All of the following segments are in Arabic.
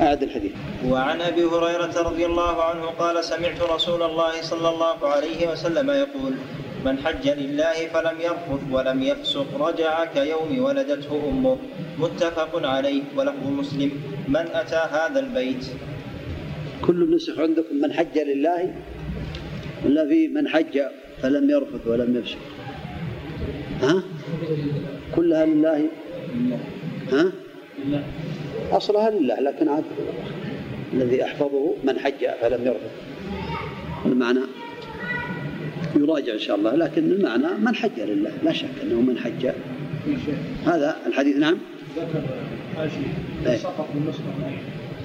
أعد الحديث. وعن أبي هريرة رضي الله عنه قال سمعت رسول الله صلى الله عليه وسلم يقول من حج لله فلم يرفث ولم يفسق رجع كيوم ولدته أمه. متفق عليه ولفظ مسلم. من أتى هذا البيت؟ كل النسخ عندكم من حج لله ولا في من حج فلم يرفث ولم يفسق ها؟ كلها لله؟ ها؟ أصلها لله لكن عاد الذي أحفظه من حج فلم يرفض. المعنى يراجع إن شاء الله لكن المعنى من حج لله لا شك أنه من حج. هذا الحديث نعم. ذكر حاشي إيه. سقط بالنسخة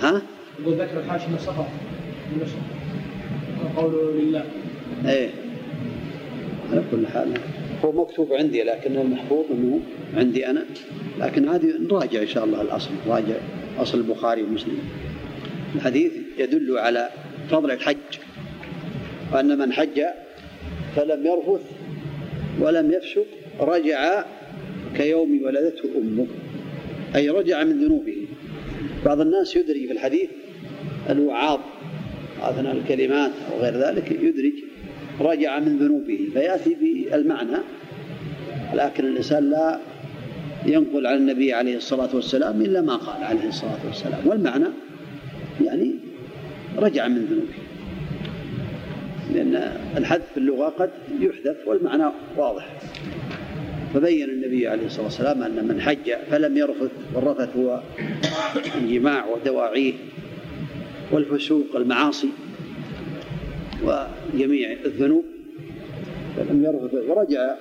ها؟ يقول ذكر الحاشي من سقط بالنسخة قوله لله. إيه. على كل حال. هو مكتوب عندي لكن المحفوظ إنه عندي أنا. لكن هذه نراجع إن شاء الله الأصل نراجع أصل البخاري ومسلم. الحديث يدل على فضل الحج وأن من حج فلم يرفث ولم يفسق رجع كيوم ولدته أمه أي رجع من ذنوبه. بعض الناس يدري في الحديث الوعاظ أثناء الكلمات أو غير ذلك يدرج رجع من ذنوبه. فيأتي بالمعنى لكن الإنسان لا ينقل عن النبي عليه الصلاة والسلام إلا ما قال عليه الصلاة والسلام. والمعنى يعني رجع من ذنوبه. لأن الحذف في اللغة قد يحذف والمعنى واضح. فبين النبي عليه الصلاة والسلام أن من حج فلم يرفث والرفث هو الجماع ودواعيه والفسوق المعاصي. وجميع الذنوب. فلم يرفث ورجع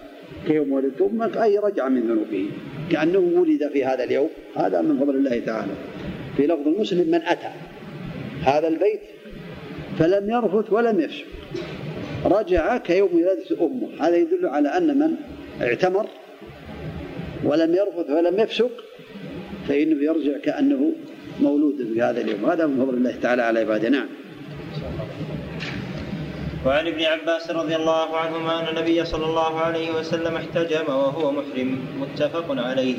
كيوم ولدت أمك أي رجع من ذنوبه. كأنه ولد في هذا اليوم. هذا من فضل الله تعالى. في لفظ المسلم من أتى هذا البيت فلم يرفث ولم يفسق رجع كيوم ولدت أمه. هذا يدل على أن من اعتمر ولم يرفث ولم يفسق فإنه يرجع كأنه مولود في هذا اليوم. هذا من فضل الله تعالى على عباده. نعم. وعن ابن عباس رضي الله عنهما أن النبي صلى الله عليه وسلم احتجم وهو محرم متفق عليه.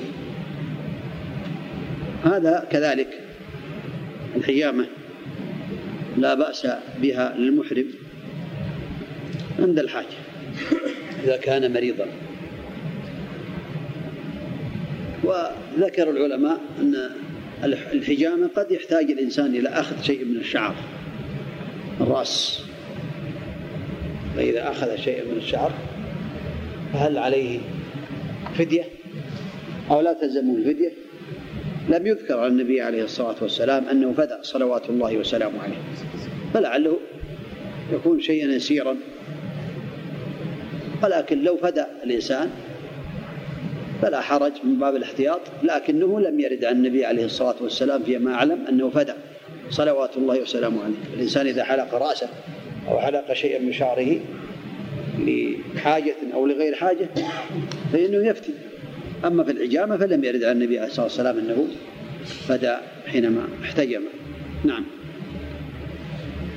هذا كذلك الحجامة لا بأس بها للمحرم عند الحاجة إذا كان مريضا. وذكر العلماء أن الحجامة قد يحتاج الإنسان إلى أخذ شيء من الشعر الرأس. فإذا أخذ شيئا من الشعر فهل عليه فدية؟ أو لا تلزمه الفدية لم يذكر عن النبي عليه الصلاة والسلام أنه فدى صلوات الله وسلامه عليه. فلعله يكون شيئا يسيرا. ولكن لو فدى الإنسان فلا حرج من باب الاحتياط لكنه لم يرد عن النبي عليه الصلاة والسلام فيما أعلم أنه فدى صلوات الله وسلامه عليه. الإنسان إذا حلق رأسه أو حلق شيئا من شعره لحاجة أو لغير حاجة فإنه يفتي. أما في العجامة فلم يرد عن النبي عليه الصلاة والسلام أنه فدى حينما احتجم. نعم.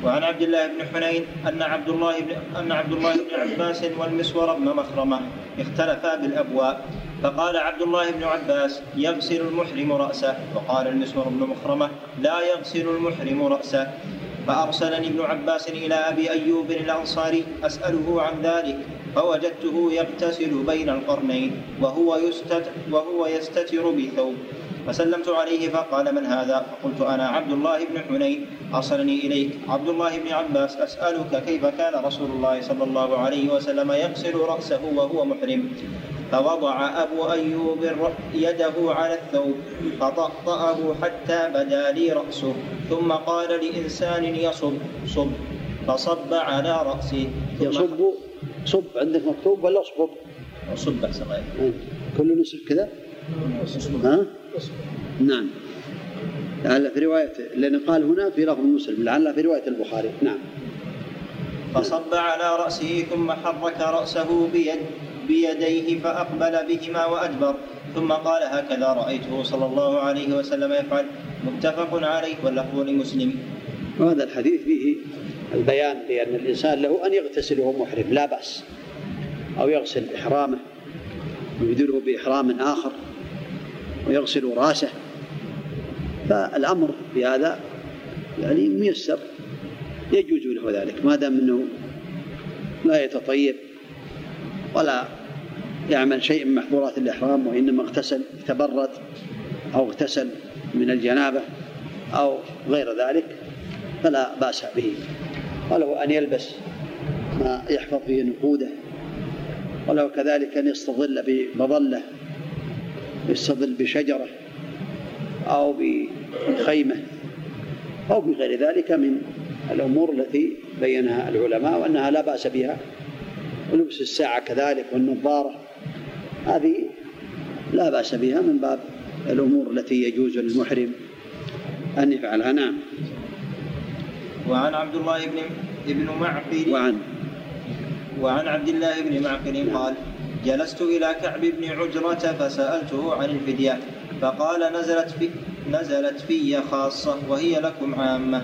وعن عبد الله بن حنين أن عبد الله بن أن عبد الله بن عباس والمسور بن مخرمة اختلفا بالأبواء فقال عبد الله بن عباس يغسل المحرم رأسه. وقال المسور بن مخرمة لا يغسل المحرم رأسه. فأرسلني ابن عباس إلى أبي أيوب الأنصاري أسأله عن ذلك فوجدته يغتسل بين القرنين وهو يستتر, وهو يستتر بثوب فسلمت عليه فقال من هذا؟ فقلت أنا عبد الله بن حنين. أرسلني إليك. عبد الله بن عباس أسألك كيف كان رسول الله صلى الله عليه وسلم يغسل رأسه وهو محرم؟ فوضع أبو أيوب يده على الثوب فطأطأه حتى بدا لي رأسه. ثم قال لإنسان يصب صب. فصب على راسه يصب؟ صب عندك مكتوب ولا اصبب؟ صب أحسن كل نسخ كذا؟ ها؟ نعم. لعل في رواية لأن قال هنا في لفظ مسلم لعل في رواية البخاري. نعم. فصب على رأسه ثم حرك رأسه بيد بيديه فأقبل بهما وأدبر. ثم قال هكذا رأيته صلى الله عليه وسلم يفعل. متفق عليه واللفظ لمسلم. وهذا الحديث فيه البيان لأن الإنسان له أن يغتسل وهو محرم لا بأس. أو يغسل إحرامه ويبدله بإحرام آخر. ويغسل راسه. فالأمر في هذا يعني ميسر. يجوز له ذلك. ما دام أنه لا يتطيب ولا يعمل شيء من محظورات الإحرام وإنما اغتسل تبرد أو اغتسل من الجنابة أو غير ذلك فلا بأس به. وله أن يلبس ما يحفظ فيه نقوده وله كذلك أن يستظل بمظلة يستظل بشجرة أو بخيمة أو بغير ذلك من الأمور التي بينها العلماء وأنها لا بأس بها. ولبس الساعة كذلك والنظارة هذه لا بأس بها من باب الأمور التي يجوز للمحرم أن يفعلها. نعم. وعن عبد الله بن ابن معقل. وعن؟ وعن عبد الله بن معقل قال جلست إلى كعب بن عجرة فسألته عن الفدية فقال نزلت في نزلت في خاصة وهي لكم عامة.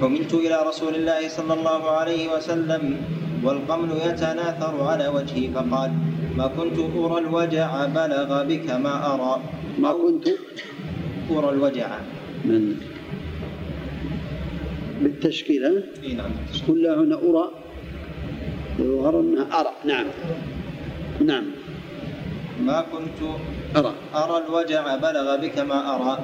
حملت إلى رسول الله صلى الله عليه وسلم والقمل يتناثر على وجهي فقال ما كنت أرى الوجع بلغ بك ما أرى. ما كنت أرى الوجع. من؟ بالتشكيل ها؟ اي نعم كلها هنا أرى يظهر أنها أرى نعم. نعم. ما كنت أرى. أرى الوجع بلغ بك ما أرى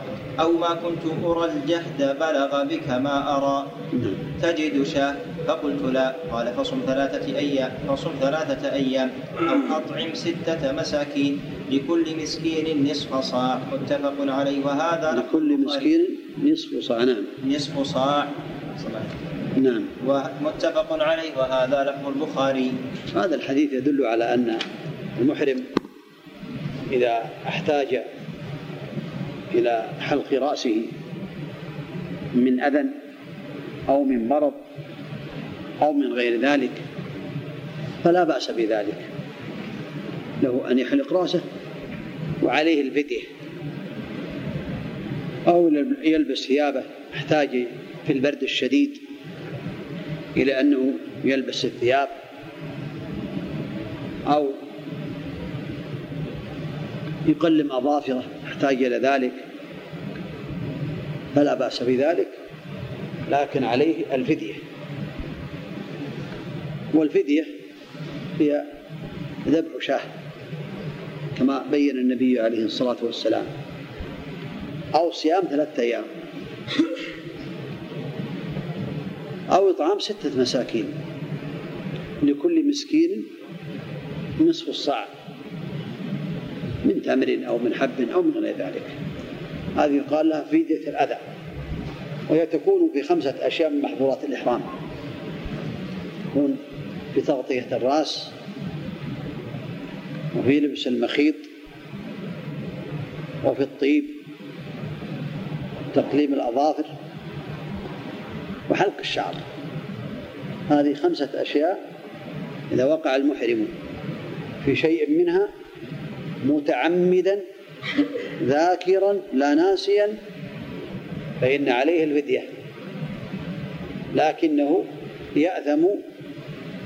أو ما كنت أرى الجهد بلغ بك ما أرى. نعم. تجد شاة؟ فقلت لا. قال فصم ثلاثة أيام فصم ثلاثة أيام أو أطعم ستة مساكين لكل مسكين نصف صاع. متفق عليه. وهذا لكل مسكين نصف صاع. نعم. نصف صاع. نعم. ومتفق عليه وهذا لفظ البخاري. هذا الحديث يدل على أن المحرم إذا احتاج إلى حلق رأسه من أذى أو من مرض أو من غير ذلك فلا بأس بذلك. له أن يحلق رأسه وعليه الفدية أو يلبس ثيابه احتاج في البرد الشديد. إلى أنه يلبس الثياب أو يقلم أظافره احتاج إلى ذلك. فلا بأس بذلك لكن عليه الفدية. والفدية هي ذبح شاة كما بين النبي عليه الصلاة والسلام أو صيام ثلاثة أيام. أو إطعام ستة مساكين لكل مسكين نصف الصاع من تمر أو من حب أو من غير ذلك. هذه يقال لها فدية الأذى. وهي تكون في خمسة أشياء من محظورات الإحرام. تكون في تغطية الرأس وفي لبس المخيط وفي الطيب تقليم الأظافر وحلق الشعر. هذه خمسة أشياء إذا وقع المحرم في شيء منها متعمدا ذاكرا لا ناسيا فإن عليه الفدية. لكنه يأثم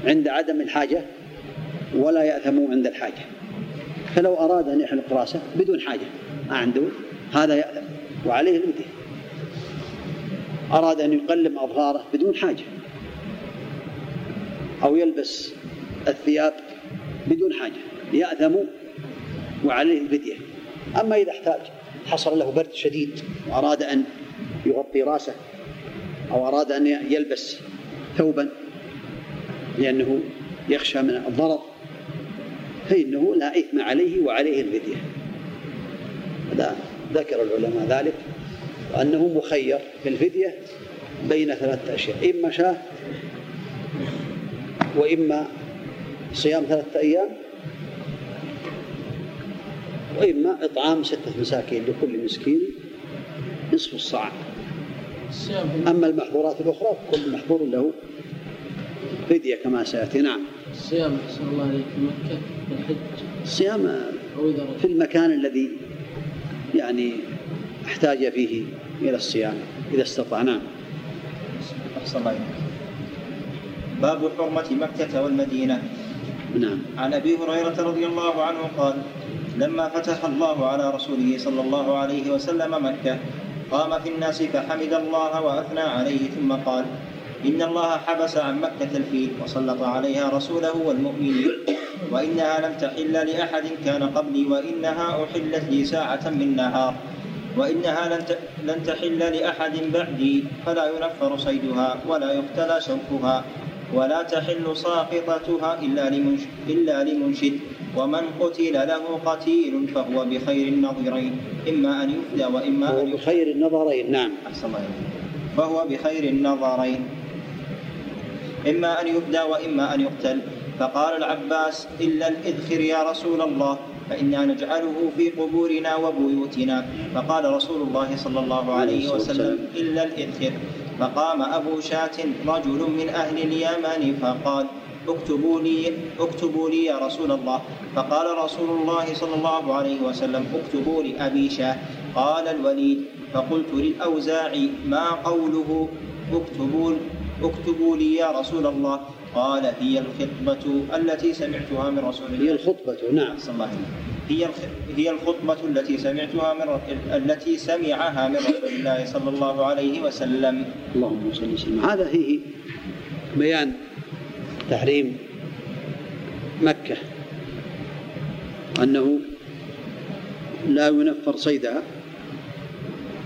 عند عدم الحاجة ولا يأثم عند الحاجة. فلو أراد أن يحلق رأسه بدون حاجة ما عنده هذا يأثم. وعليه الفدية. أراد أن يقلم أظهاره بدون حاجة. أو يلبس الثياب بدون حاجة. يأثم وعليه الفدية. أما إذا احتاج حصل له برد شديد وأراد أن يغطي رأسه أو أراد أن يلبس ثوبا لأنه يخشى من الضرر فإنه لا إثم عليه وعليه الفدية. ذكر العلماء ذلك. وأنه مخير في الفدية بين ثلاثة أشياء إما شاه وإما صيام ثلاثة أيام وإما إطعام ستة مساكين لكل مسكين نصف الصاع. أما المحظورات الأخرى كل محظور له فدية كما سيأتي. نعم. الصيام أحسن الله عليك في مكة في الحج؟ الصيام في المكان الذي يعني احتاج فيه إلى الصيام إذا استطاع نعم أحسن الله. باب حرمة مكة والمدينة. نعم. عن أبي هريرة رضي الله عنه قال لما فتح الله على رسوله صلى الله عليه وسلم مكة قام في الناس فحمد الله وأثنى عليه ثم قال إن الله حبس عن مكة الفيل وسلط عليها رسوله والمؤمنين وإنها لم تحل لأحد كان قبلي وإنها أحلت لي ساعة من نهار. وإنها لن لن تحل لأحد بعدي فلا ينفر صيدها ولا يقتلى شوكها ولا تحل ساقطتها إلا لمنشد, إلا لمنشد ومن قتل له قتيل فهو بخير النظرين إما أن يفدى وإما أن يقتل بخير النظرين نعم. أحسن الله. فهو بخير النظرين. إما أن يفدى وإما أن يقتل. فقال العباس إلا الإذخر يا رسول الله. فإنا نجعله في قبورنا وبيوتنا. فقال رسول الله صلى الله عليه وسلم إلا الإذخر فقام أبو شاة رجل من أهل اليمن فقال اكتبوا لي اكتبوا لي يا رسول الله. فقال رسول الله صلى الله عليه وسلم اكتبوا لأبي شاة. قال الوليد فقلت للأوزاعي ما قوله اكتبوا اكتبوا لي يا رسول الله؟ قال هي الخطبة التي سمعتها من رسول الله. هي الخطبة نعم. أحسن الله إليك. هي هي الخطبة التي سمعتها من التي سمعها من رسول الله صلى الله عليه وسلم. اللهم صل وسلم. هذا فيه بيان تحريم مكة. أنه لا ينفر صيدها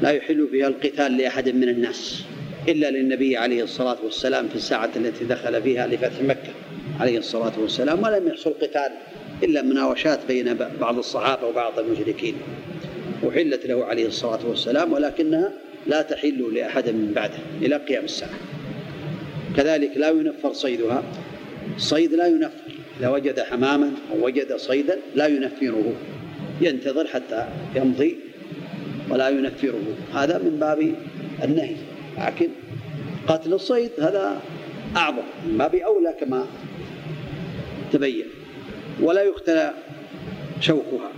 لا يحل فيها القتال لأحد من الناس. إلا للنبي عليه الصلاة والسلام في الساعة التي دخل فيها لفتح مكة عليه الصلاة والسلام ولم يحصل قتال إلا مناوشات بين بعض الصحابة وبعض المشركين. أحلت له عليه الصلاة والسلام ولكنها لا تحل لأحد من بعده إلى قيام الساعة. كذلك لا ينفر صيدها. الصيد لا ينفر. إذا وجد حماما أو وجد صيدا لا ينفره. ينتظر حتى يمضي ولا ينفره. هذا من باب النهي. لكن قتل الصيد هذا أعظم من باب أولى كما تبين ولا يقتل شوكها.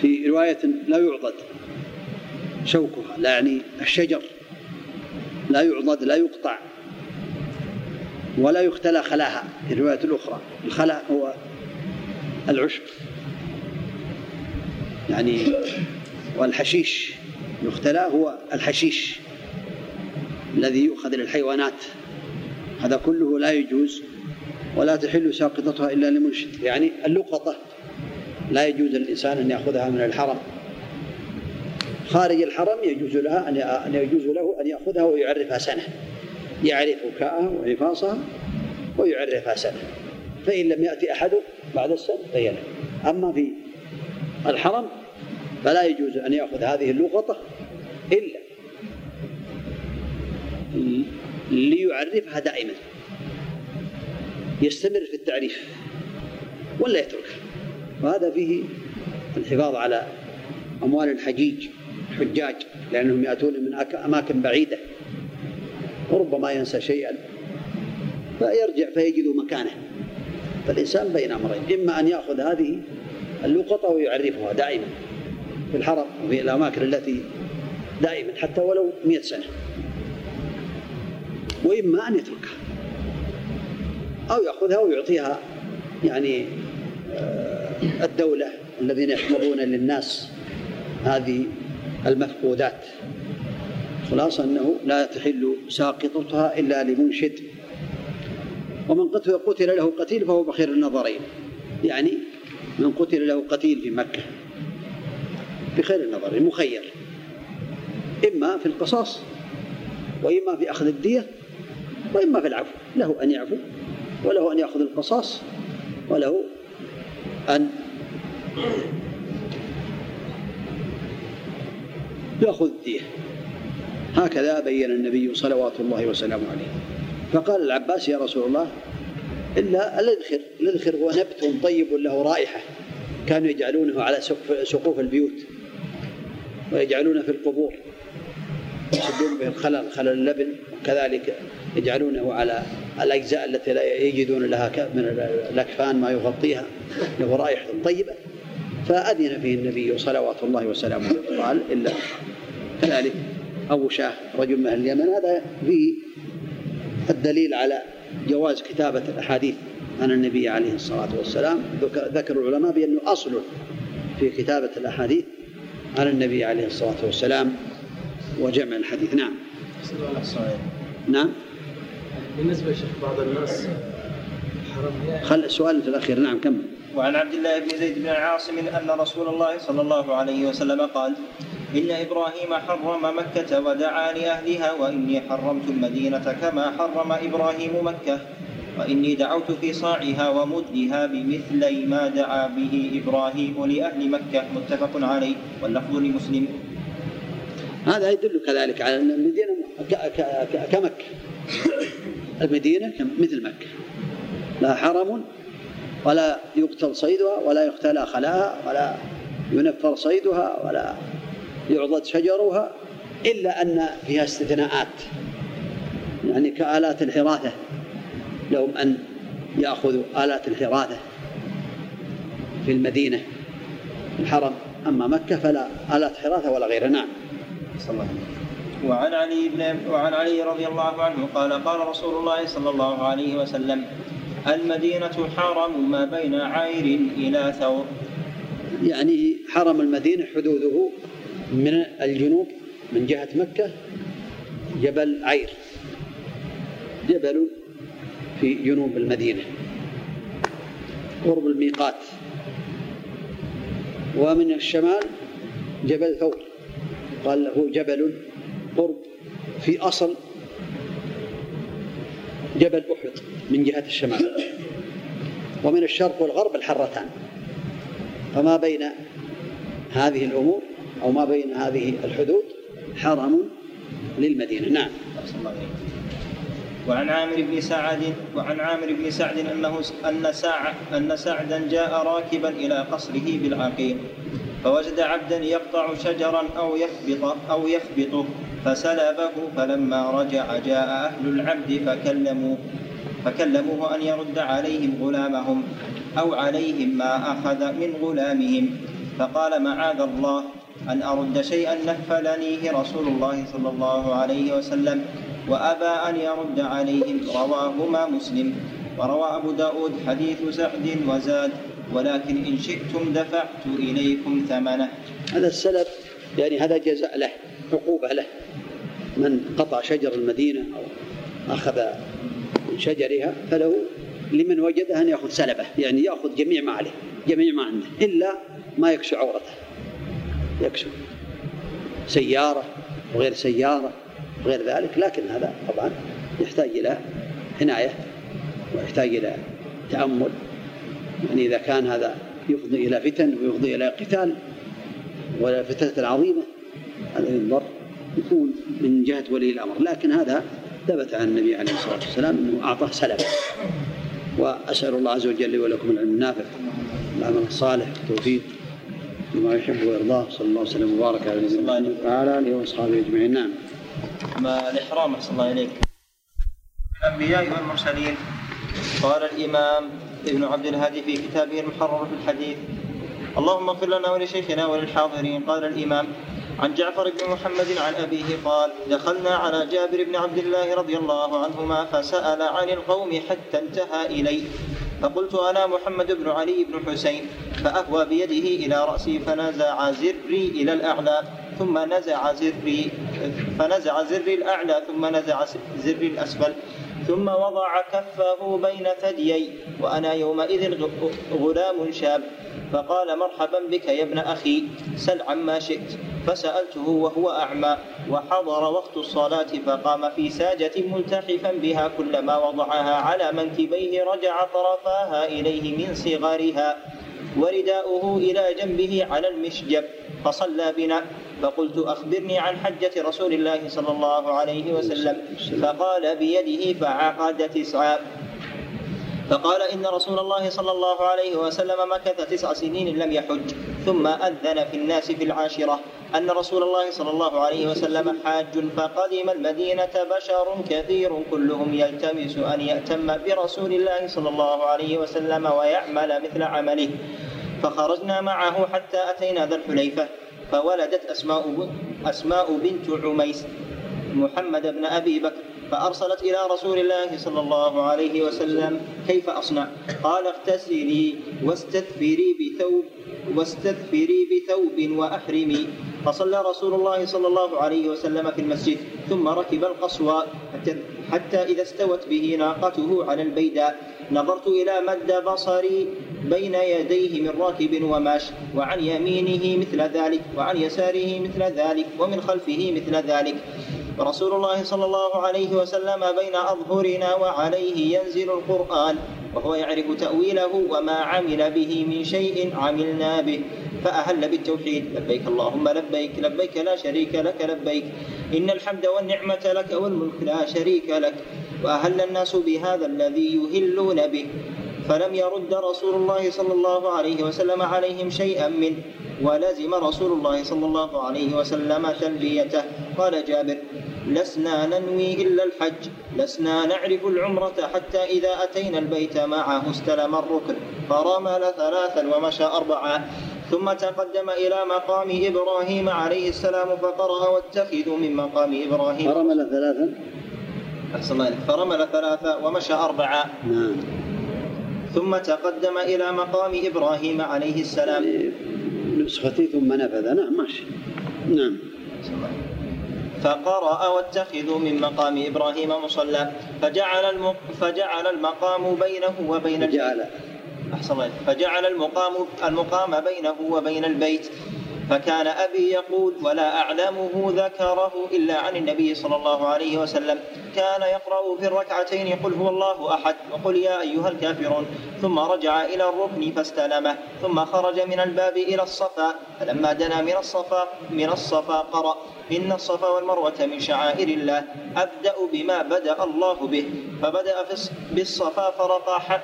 في رواية لا يعضد شوكها لا يعني الشجر لا يعضد لا يقطع ولا يختلى خلاها. في الرواية الأخرى الخلا هو العشب يعني والحشيش. يختلى هو الحشيش الذي يؤخذ للحيوانات. هذا كله لا يجوز ولا تحل ساقطتها إلا لمنشد يعني اللقطة لا يجوز للإنسان أن يأخذها من الحرم. خارج الحرم يجوز لها أن يجوز له أن يأخذها ويعرفها سنة يعرف وكاءها وعفاصها ويعرفها سنة. فإن لم يأتي أحد بعد السنة فهي أما في الحرم فلا يجوز أن يأخذ هذه اللقطة إلا ليعرفها دائما. يستمر في التعريف. ولا يتركها وهذا فيه الحفاظ على أموال الحجيج الحجاج لأنهم يأتون من أماكن بعيدة. وربما ينسى شيئا. فيرجع فيجد مكانه. فالإنسان بين أمرين. إما أن يأخذ هذه اللقطة ويعرفها دائما في الحرم وفي الأماكن التي دائما حتى ولو مئة سنة. وإما أن يتركها. أو يأخذها ويعطيها يعني الدولة الذين يحفظون للناس هذه المفقودات. خلاصة أنه لا تحل ساقطتها إلا لمنشد. ومن قتل قتل له قتيل فهو بخير النظرين. يعني من قتل له قتيل في مكة. بخير النظرين مخير. إما في القصاص وإما في أخذ الدية وإما في العفو. له أن يعفو وله أن يأخذ القصاص وله أن يأخذ الدية. هكذا بين النبي صلوات الله وسلامه عليه. فقال العباس يا رسول الله إلا الإذخر الإذخر هو نبت طيب له رائحة. كانوا يجعلونه على سقوف البيوت. ويجعلونه في القبور. يسدون به الخلل خلل اللبن. وكذلك يجعلونه على الأجزاء التي لا يجدون لها من الأكفان ما يغطيها له رائحة طيبة. فأذن فيه النبي صلوات الله وسلامه قال إلا كذلك. أبو شاه رجل من أهل اليمن. هذا فيه الدليل على جواز كتابة الأحاديث عن النبي عليه الصلاة والسلام. ذكر العلماء بأنه أصل في كتابة الأحاديث. عن النبي عليه الصلاة والسلام وجمع الحديث. نعم. نعم. بالنسبة لشيخ بعض الناس خل السؤال في الأخير. نعم كمل. وعن عبد الله بن زيد بن عاصم أن رسول الله صلى الله عليه وسلم قال إن إبراهيم حرم مكة ودعا لأهلها وإني حرمت المدينة كما حرم إبراهيم مكة. وإني دعوت في صاعها ومدها بمثلي ما دعا به إبراهيم لأهل مكة. متفق عليه. واللفظ لمسلم. هذا يدل كذلك على أن المدينة كمكة. المدينة مثل مكة. لا حرم ولا يقتل صيدها ولا يختلى خلاها ولا ينفر صيدها ولا يعضد شجرها إلا أن فيها استثناءات يعني كآلات الحراثة. لهم أن يأخذوا آلات الحراثة في المدينة الحرم. أما مكة فلا آلات حراثة ولا غيرها. نعم. صلى الله عليه وسلم. وعن علي بن وعن علي رضي الله عنه قال قال رسول الله صلى الله عليه وسلم المدينة حرم ما بين عير إلى ثور. يعني حرم المدينة حدوده من الجنوب من جهة مكة جبل عير. جبل في جنوب المدينة قرب الميقات ومن الشمال جبل ثور. قال له جبل قرب في أصل جبل أحد من جهة الشمال ومن الشرق والغرب الحرتان. فما بين هذه الأمور أو ما بين هذه الحدود حرم للمدينة. نعم. وعن عامر بن سعد وعن عامر بن سعد أنه أن ساع أن سعدا جاء راكبا إلى قصره بالعقيق فوجد عبدا يقطع شجرا أو يخبط أو يخبطه فسلبه فلما رجع جاء أهل العبد فكلموا فكلموه أن يرد عليهم غلامهم أو عليهم ما أخذ من غلامهم فقال معاذ الله أن أرد شيئا نفلنيه رسول الله صلى الله عليه وسلم. وأبى أن يرد عليهم رواهما مسلم. وروى أبو داود حديث سعد وزاد ولكن إن شئتم دفعت إليكم ثمنه. هذا السلف يعني هذا جزاء له عقوبة له. من قطع شجر المدينة أو أخذ من شجرها فله لمن وجده أن يأخذ سلبه يعني يأخذ جميع ما عليه جميع ما عنده إلا ما يكشف عورته. يكشف سيارة وغير سيارة. وغير ذلك لكن هذا طبعا يحتاج إلى عناية ويحتاج إلى تأمل. يعني إذا كان هذا يفضي إلى فتن ويفضي إلى قتال ولا فتنة عظيمة هذا ينظر يكون من جهة ولي الأمر. لكن هذا ثبت عن النبي عليه الصلاة والسلام أنه أعطاه سلف وأسأل الله عز وجل ولكم العلم النافع العمل الصالح التوفيق لما يحب ويرضاه. صلى الله وسلم وبارك على نبينا وعلى آله وأصحابه أجمعين. نعم. ما الإحرام أحسن الله إليك. الأنبياء والمرسلين قال الإمام ابن عبد الهادي في كتابه المحرر في الحديث اللهم اغفر لنا ولشيخنا وللحاضرين. قال الإمام عن جعفر بن محمد عن أبيه قال دخلنا على جابر بن عبد الله رضي الله عنهما فسأل عن القوم حتى انتهى إليه. فقلت أنا محمد بن علي بن حسين فأهوى بيده إلى رأسي فنزع زري إلى الأعلى ثم نزع زري فنزع زري الأعلى ثم نزع زري الأسفل. ثم وضع كفه بين ثديي وأنا يومئذ غلام شاب. فقال مرحبا بك يا ابن أخي سل عما شئت. فسألته وهو أعمى وحضر وقت الصلاة فقام في ساجة ملتحفا بها كلما وضعها على منكبيه رجع طرفاها إليه من صغرها ورداؤه إلى جنبه على المشجب. فصلى بنا. فقلت أخبرني عن حجة رسول الله صلى الله عليه وسلم. فقال بيده فعقد تسعا فقال إن رسول الله صلى الله عليه وسلم مكث تسع سنين لم يحج. ثم أذن في الناس في العاشرة أن رسول الله صلى الله عليه وسلم حاج فقدم المدينة بشر كثير كلهم يلتمس أن يأتم برسول الله صلى الله عليه وسلم ويعمل مثل عمله. فخرجنا معه حتى أتينا ذا الحليفة فولدت أسماء أسماء بنت عميس محمد بن أبي بكر فأرسلت إلى رسول الله صلى الله عليه وسلم كيف أصنع؟ قال اغتسلي واستثفري بثوب واستثفري بثوب وأحرمي. فصلى رسول الله صلى الله عليه وسلم في المسجد ثم ركب القصواء حتى إذا استوت به ناقته على البيداء. نظرت إلى مد بصري بين يديه من راكب وماش وعن يمينه مثل ذلك وعن يساره مثل ذلك ومن خلفه مثل ذلك. ورسول الله صلى الله عليه وسلم بين أظهرنا وعليه ينزل القرآن وهو يعرف تأويله وما عمل به من شيء عملنا به. فأهل بالتوحيد لبيك اللهم لبيك لبيك لا شريك لك لبيك. إن الحمد والنعمة لك والملك لا شريك لك. وأهل الناس بهذا الذي يهلون به فلم يرد رسول الله صلى الله عليه وسلم عليهم شيئا منه ولزم رسول الله صلى الله عليه وسلم تلبيته. قال جابر لسنا ننوي إلا الحج لسنا نعرف العمرة حتى إذا أتينا البيت معه استلم الركن فرمل ثلاثا ومشى أربعا ثم تقدم إلى مقام إبراهيم عليه السلام فقرأ واتخذوا من مقام إبراهيم. فرمل ثلاثا؟ أحسن الله فرمل ثلاثا ومشى أربعا نعم. ثم تقدم إلى مقام إبراهيم عليه السلام. نسختي ثم نفذ. نعم ماشي. نعم. فقرأ واتخذوا من مقام إبراهيم مصلى. فجعل الم... فجعل المقام بينه وبين البيت. أحسن الله فجعل المقام المقام بينه وبين البيت. فكان أبي يقول ولا أعلمه ذكره إلا عن النبي صلى الله عليه وسلم. كان يقرأ في الركعتين قل هو الله أحد. وقل يا أيها الكافرون. ثم رجع إلى الركن فاستلمه. ثم خرج من الباب إلى الصفا. فلما دنا من الصفا من الصفا قرأ. إن الصفا والمروة من شعائر الله. أبدأ بما بدأ الله به. فبدأ بالصفا فرقى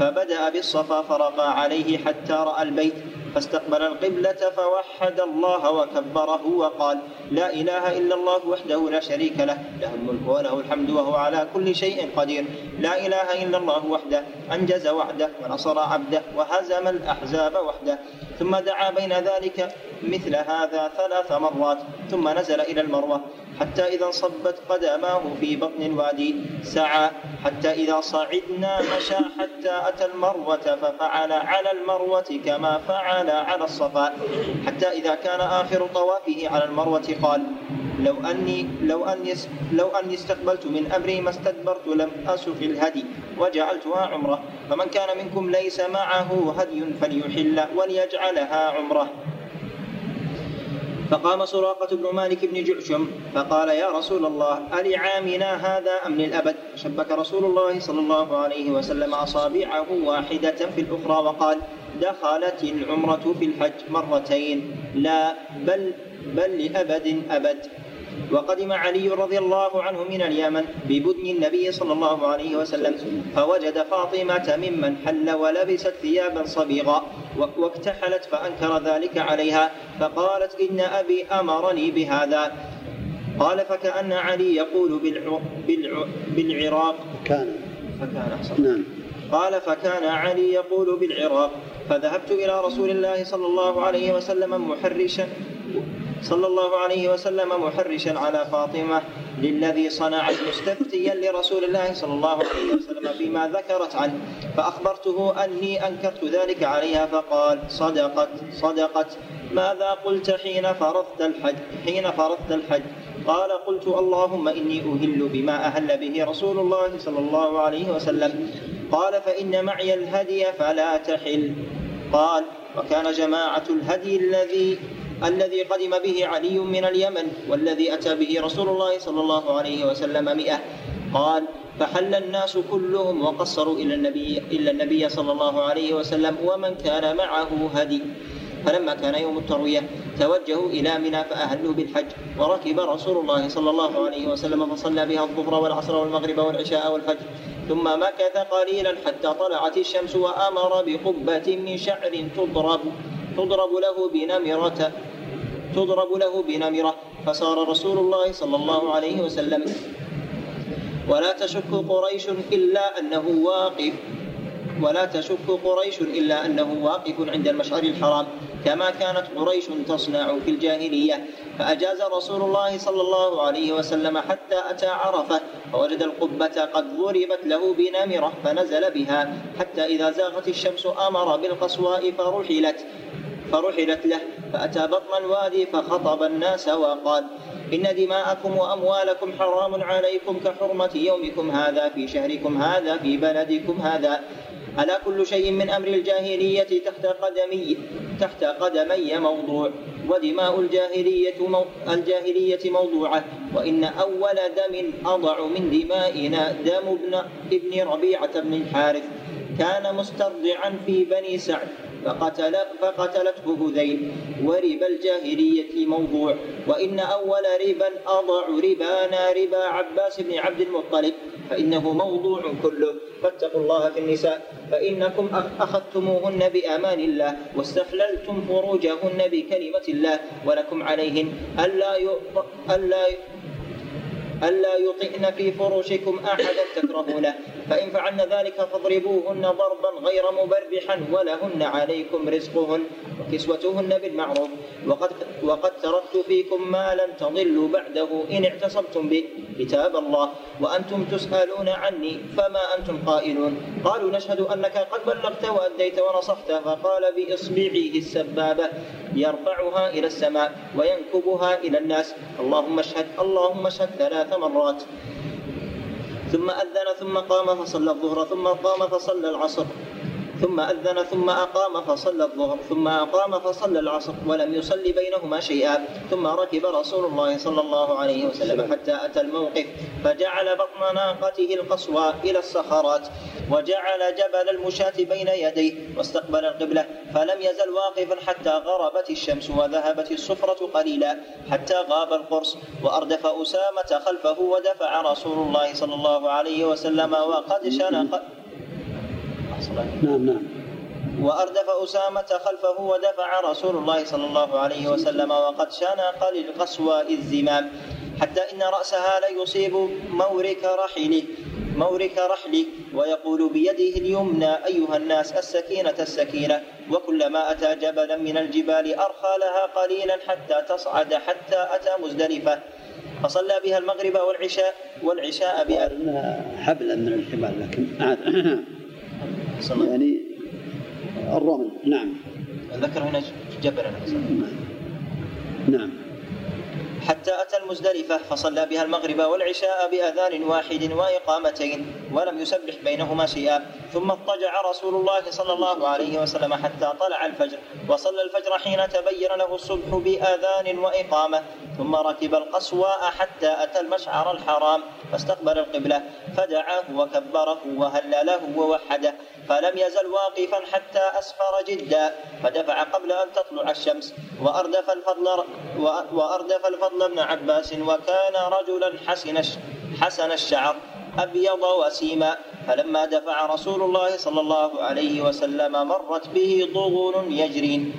فبدأ بالصفا فرقى عليه حتى رأى البيت. فاستقبل القبلة فوحد الله وكبره وقال لا إله إلا الله وحده لا شريك له له الملك وله الحمد وهو على كل شيء قدير. لا إله إلا الله وحده أنجز وعده ونصر عبده وهزم الأحزاب وحده. ثم دعا بين ذلك مثل هذا ثلاث مرات ثم نزل إلى المروة. حتى إذا انصبت قدماه في بطن الوادي سعى حتى إذا صعدنا مشى حتى أتى المروة ففعل على المروة كما فعل على الصفا. حتى إذا كان آخر طوافه على المروة قال لو أني لو أني لو أني استقبلت من أمري ما استدبرت لم أسق الهدي وجعلتها عمرة. فمن كان منكم ليس معه هدي فليحل وليجعلها عمرة. فقام سراقة بن مالك بن جعشم فقال يا رسول الله ألعامنا هذا أم للأبد؟ شبك رسول الله صلى الله عليه وسلم أصابعه واحدة في الأخرى وقال دخلت العمرة في الحج مرتين. لا بل بل لأبد أبد. وقدم علي رضي الله عنه من اليمن ببدن النبي صلى الله عليه وسلم فوجد فاطمة ممن حل ولبست ثيابا صبيغا واكتحلت فأنكر ذلك عليها فقالت إن أبي أمرني بهذا. قال فكأن علي يقول بالع... بالع... بالعراق. كان. فكان أحسن. نعم. قال فكان علي يقول بالعراق فذهبت إلى رسول الله صلى الله عليه وسلم محرشا صلى الله عليه وسلم محرشا على فاطمة للذي صنعت مستفتيا لرسول الله صلى الله عليه وسلم بما ذكرت عنه. فأخبرته أني أنكرت ذلك عليها فقال صدقت صدقت. ماذا قلت حين فرضت الحج؟ حين فرضت الحج. قال قلت اللهم إني أهل بما أهل به رسول الله صلى الله عليه وسلم. قال فإن معي الهدي فلا تحل. قال وكان جماعة الهدي الذي الذي قدم به علي من اليمن والذي أتى به رسول الله صلى الله عليه وسلم مئة. قال فحل الناس كلهم وقصروا إلى النبي إلا النبي صلى الله عليه وسلم ومن كان معه هدي. فلما كان يوم التروية توجهوا إلى منى فأهلوا بالحج. وركب رسول الله صلى الله عليه وسلم فصلى بها الظهر والعصر والمغرب والعشاء والفجر. ثم مكث قليلا حتى طلعت الشمس وأمر بقبة من شعر تضرب. تضرب له بنمرة تضرب له بنمرة فصار رسول الله صلى الله عليه وسلم. ولا تشك قريش إلا أنه واقف ولا تشك قريش إلا أنه واقف عند المشعر الحرام. كما كانت قريش تصنع في الجاهلية. فأجاز رسول الله صلى الله عليه وسلم حتى أتى عرفة فوجد القبة قد ضربت له بنمرة فنزل بها. حتى إذا زاغت الشمس أمر بالقصواء فرحلت فرحلت له. فأتى بطن الوادي فخطب الناس وقال إن دماءكم وأموالكم حرام عليكم كحرمة يومكم هذا في شهركم هذا في بلدكم هذا. ألا كل شيء من أمر الجاهلية تحت قدمي تحت قدمي موضوع ودماء الجاهلية مو الجاهلية موضوعة. وإن أول دم أضع من دمائنا دم ابن ابن ربيعة بن الحارث. كان مسترضعا في بني سعد. فقتل فقتلته هذيل. وربا الجاهلية موضوع. وإن أول ربا أضع ربانا ربا عباس بن عبد المطلب. فإنه موضوع كله. فاتقوا الله في النساء. فإنكم أخذتموهن بأمان الله. واستحللتم فروجهن بكلمة الله. ولكم عليهن ألا ألا ألا يطئن في فرشكم أحدا تكرهونه فإن فعلن ذلك فاضربوهن ضربا غير مبرحا ولهن عليكم رزقهن وكسوتهن بالمعروف. وقد, وقد تركت فيكم ما لن تضلوا بعده إن اعتصمتم به كتاب الله. وأنتم تسألون عني فما أنتم قائلون؟ قالوا نشهد أنك قد بلغت وأديت ونصحت فقال بإصبعه السبابة يرفعها إلى السماء وينكبها إلى الناس. اللهم اشهد اللهم اشهد ثلاث مرات. ثم أذن ثم قام فصلى الظهر ثم قام فصلى العصر. ثم أذن ثم أقام فصلى الظهر ثم أقام فصلى العصر ولم يصلي بينهما شيئا ثم ركب رسول الله صلى الله عليه وسلم حتى أتى الموقف فجعل بطن ناقته القصوى إلى الصخرات وجعل جبل المشاة بين يديه واستقبل القبلة فلم يزل واقفا حتى غربت الشمس وذهبت الصفرة قليلا حتى غاب القرص وأردف أسامة خلفه ودفع رسول الله صلى الله عليه وسلم وقد شنق نعم نعم. وأردف أسامة خلفه ودفع رسول الله صلى الله عليه وسلم وقد شنق للقصوى الزمام حتى إن رأسها ليصيب مورك رحله مورك رحلي ويقول بيده اليمنى أيها الناس السكينة السكينة. وكلما أتى جبلا من الجبال أرخى لها قليلا حتى تصعد حتى أتى مزدلفة. فصلى بها المغرب والعشاء والعشاء بها حبلا من الحبال لكن يعني الرمل نعم. ذكر هنا جبلا نعم. حتى أتى المزدلفة فصلى بها المغرب والعشاء بأذان واحد وإقامتين ولم يسبح بينهما شيئا. ثم اضطجع رسول الله صلى الله عليه وسلم حتى طلع الفجر وصلى الفجر حين تبين له الصبح بأذان وإقامة. ثم ركب القصواء حتى أتى المشعر الحرام فاستقبل القبلة فدعاه وكبره وهلله ووحده. فلم يزل واقفا حتى أسفر جدا فدفع قبل أن تطلع الشمس. وأردف الفضل وأردف الفضل بن عباس وكان رجلا حسن حسن الشعر أبيض وسيما فلما دفع رسول الله صلى الله عليه وسلم مرت به ضغن يجرين.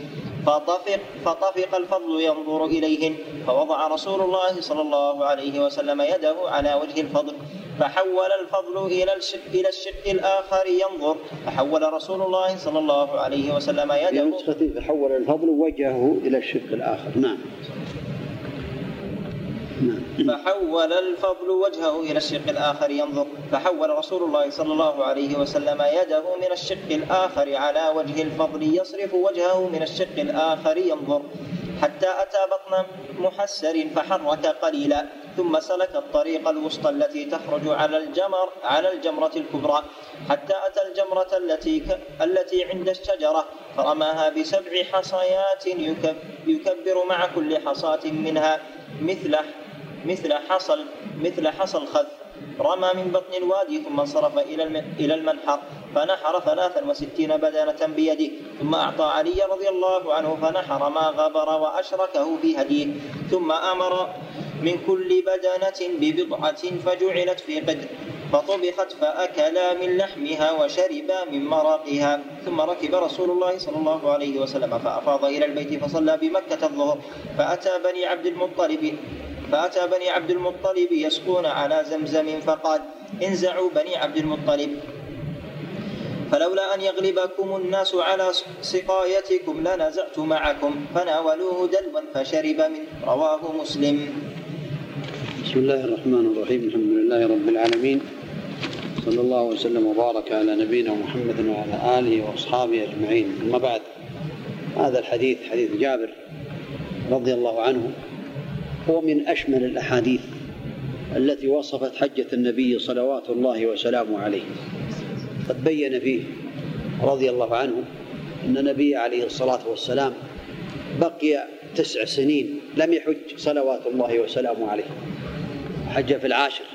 فطفق فطفق الفضل ينظر إليهن فوضع رسول الله صلى الله عليه وسلم يده على وجه الفضل فحول الفضل إلى الشق, إلى الشق الآخر ينظر فحول رسول الله صلى الله عليه وسلم يده. فحول الفضل وجهه إلى الشق الآخر. نعم. فحول الفضل وجهه إلى الشق الآخر ينظر. فحول رسول الله صلى الله عليه وسلم يده من الشق الآخر على وجه الفضل يصرف وجهه من الشق الآخر ينظر. حتى أتى بطن محسر فحرك قليلا ثم سلك الطريق الوسطى التي تخرج على الجمر على الجمرة الكبرى. حتى أتى الجمرة التي ك... التي عند الشجرة فرماها بسبع حصيات يكبر مع كل حصاة منها مثل مثل حصل مثل حصل خذ. رمى من بطن الوادي ثم انصرف إلى إلى المنحر. فنحر ثلاثا وستين بدنة بيده. ثم أعطى علي رضي الله عنه فنحر ما غبر وأشركه في هديه. ثم أمر من كل بدنة ببضعة فجعلت في قدر. فطبخت فأكلا من لحمها وشربا من مرقها ثم ركب رسول الله صلى الله عليه وسلم فأفاض إلى البيت فصلى بمكة الظهر. فأتى بني عبد المطلب فأتى بني عبد المطلب يسقون على زمزم فقال انزعوا بني عبد المطلب. فلولا أن يغلبكم الناس على سقايتكم لنزعت معكم. فناولوه دلوا فشرب منه. رواه مسلم. بسم الله الرحمن الرحيم. الحمد لله رب العالمين. صلى الله وسلم وبارك على نبينا محمد وعلى آله وأصحابه أجمعين. أما بعد هذا الحديث حديث جابر رضي الله عنه. هو من أشمل الأحاديث التي وصفت حجة النبي صلوات الله وسلامه عليه. قد بين فيه رضي الله عنه أن النبي عليه الصلاة والسلام بقي تسع سنين لم يحج صلوات الله وسلامه عليه. حج في العاشر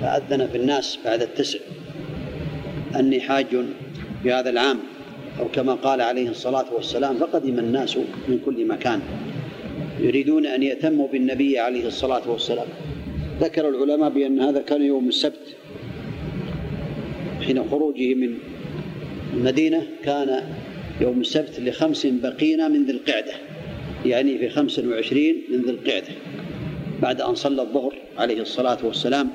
فأذن في الناس بعد التسع. أني حاج في هذا العام أو كما قال عليه الصلاة والسلام فقدم الناس من كل مكان. يريدون أن يأتموا بالنبي عليه الصلاة والسلام. ذكر العلماء بأن هذا كان يوم السبت حين خروجه من المدينة كان يوم السبت لخمس بقين من ذي القعدة. يعني في خمس وعشرين من ذي القعدة بعد أن صلى الظهر عليه الصلاة والسلام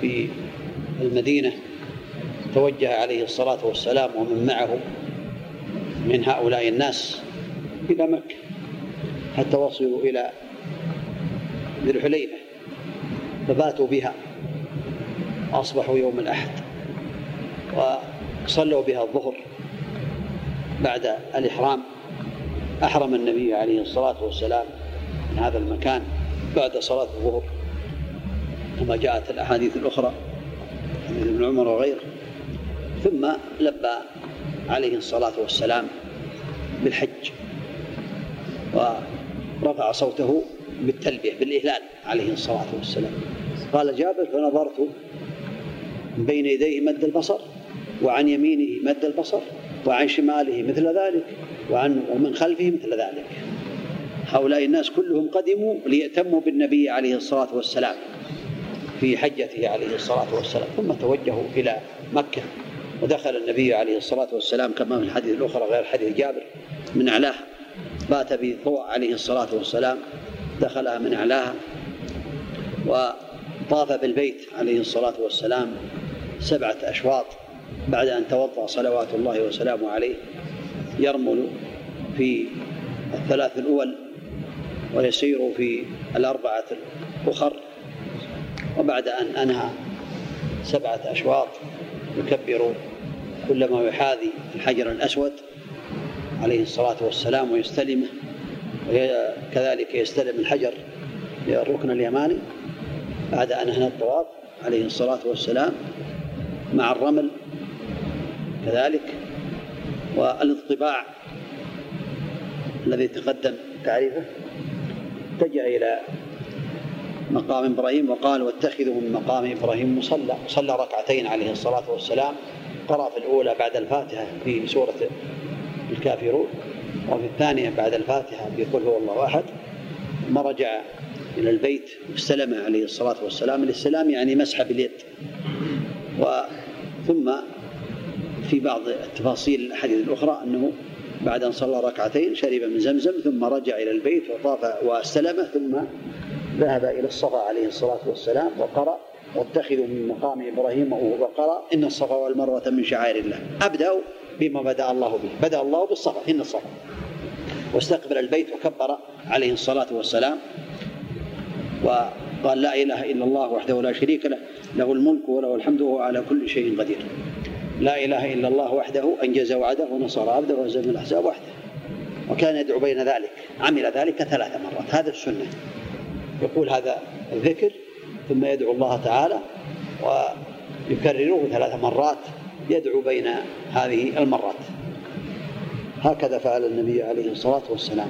في المدينة. توجه عليه الصلاة والسلام ومن معه من هؤلاء الناس إلى مكة. حتى وصلوا إلى ذي الحليفة فباتوا بها. أصبحوا يوم الأحد وصلوا بها الظهر بعد الإحرام. أحرم النبي عليه الصلاة والسلام من هذا المكان بعد صلاة الظهر. كما جاءت الأحاديث الأخرى حديث ابن عمر وغيره. ثم لبى عليه الصلاة والسلام بالحج. ورفع صوته بالتلبية بالإهلال عليه الصلاة والسلام. قال جابر فنظرت بين يديه مد البصر وعن يمينه مد البصر وعن شماله مثل ذلك وعن ومن خلفه مثل ذلك. هؤلاء الناس كلهم قدموا ليأتموا بالنبي عليه الصلاة والسلام في حجته عليه الصلاة والسلام ثم توجهوا إلى مكة ودخل النبي عليه الصلاة والسلام كما في الحديث الأخرى غير حديث جابر من أعلاه. بات بطوى عليه الصلاة والسلام دخلها من أعلاها وطاف بالبيت عليه الصلاة والسلام سبعة أشواط بعد أن توضأ صلوات الله وسلامه عليه يرمل في الثلاث الأول ويسير في الأربعة الأخر وبعد أن أنهى سبعة أشواط يكبر كلما يحاذي الحجر الأسود. عليه الصلاة والسلام ويستلمه وكذلك يستلم الحجر الركن اليماني بعد أن أنهى الطواف عليه الصلاة والسلام مع الرمل كذلك والاطباع الذي تقدم تعريفه اتجه إلى مقام إبراهيم وقال واتخذوا من مقام إبراهيم مصلى. صلى ركعتين عليه الصلاة والسلام قرأ في الأولى بعد الفاتحة في سورة الكافرون. وفي الثانية بعد الفاتحة في قل هو الله أحد ثم رجع إلى البيت واستلم عليه الصلاة والسلام. الاستلام يعني مسح باليد. ثم في بعض التفاصيل الأحاديث الأخرى أنه بعد أن صلى ركعتين شرب من زمزم ثم رجع إلى البيت وطاف واستلم ثم ذهب إلى الصفا عليه الصلاة والسلام وقرأ واتخذوا من مقام إبراهيم وقرأ إن الصفا والمروة من شعائر الله أبدأ بما بدأ الله به. بدأ الله بالصفا إن الصفا واستقبل البيت وكبر عليه الصلاة والسلام. وقال لا إله إلا الله وحده لا شريك له له الملك وله الحمد وهو على كل شيء قدير. لا إله إلا الله وحده أنجز وعده ونصر عبده وهزم الأحزاب وحده. وكان يدعو بين ذلك عمل ذلك ثلاث مرات. هذا السنة. يقول هذا الذكر ثم يدعو الله تعالى ويكرره ثلاث مرات. يدعو بين هذه المرات. هكذا فعل النبي عليه الصلاة والسلام.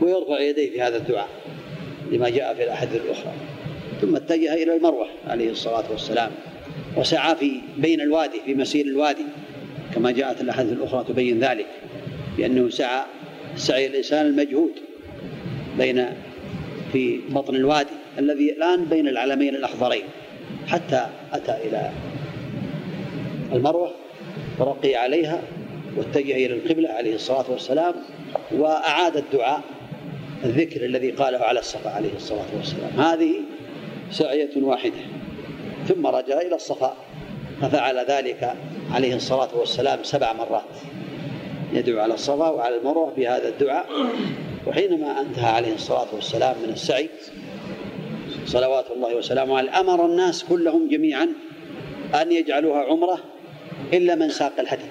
ويرفع يديه في هذا الدعاء لما جاء في الأحاديث الأخرى. ثم اتجه إلى المروة عليه الصلاة والسلام. وسعى في بين الوادي في مسير الوادي. كما جاءت الأحاديث الأخرى تبين ذلك. بأنه سعى سعي الإنسان المجهود بين في بطن الوادي الذي الآن بين العلمين الأخضرين. حتى أتى إلى المروة ورقي عليها واتجه إلى القبلة عليه الصلاة والسلام وأعاد الدعاء الذكر الذي قاله على الصفا عليه الصلاة والسلام. هذه سعية واحدة. ثم رجع إلى الصفا ففعل ذلك عليه الصلاة والسلام سبع مرات. يدعو على الصفا وعلى المروة بهذا الدعاء وحينما أنتهى عليه الصلاة والسلام من السعي صلوات الله وسلامه عليه أمر الناس كلهم جميعا أن يجعلوها عمرة إلا من ساق الهدي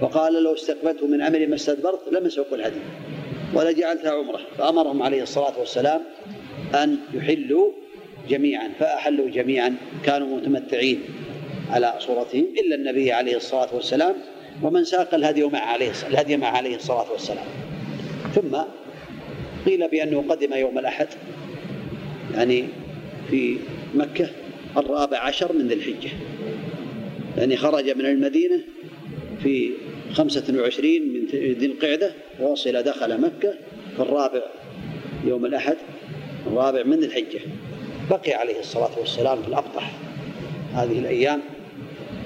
وقال لو استقبلت من أمري ما استدبرت لم يسوق الهدي ولجعلتها عمرة. فأمرهم عليه الصلاة والسلام أن يحلوا جميعا فأحلوا جميعا كانوا متمتعين على صورتهم إلا النبي عليه الصلاة والسلام ومن ساق الهدي مع عليه الهدي مع عليه الصلاة والسلام. ثم قيل بأنه قدم يوم الأحد يعني في مكة الرابع عشر من ذي الحجة. يعني خرج من المدينة في خمسة وعشرين من ذي القعدة ووصل دخل مكة في الرابع يوم الأحد الرابع من ذي الحجة. بقي عليه الصلاة والسلام في الأبطح هذه الأيام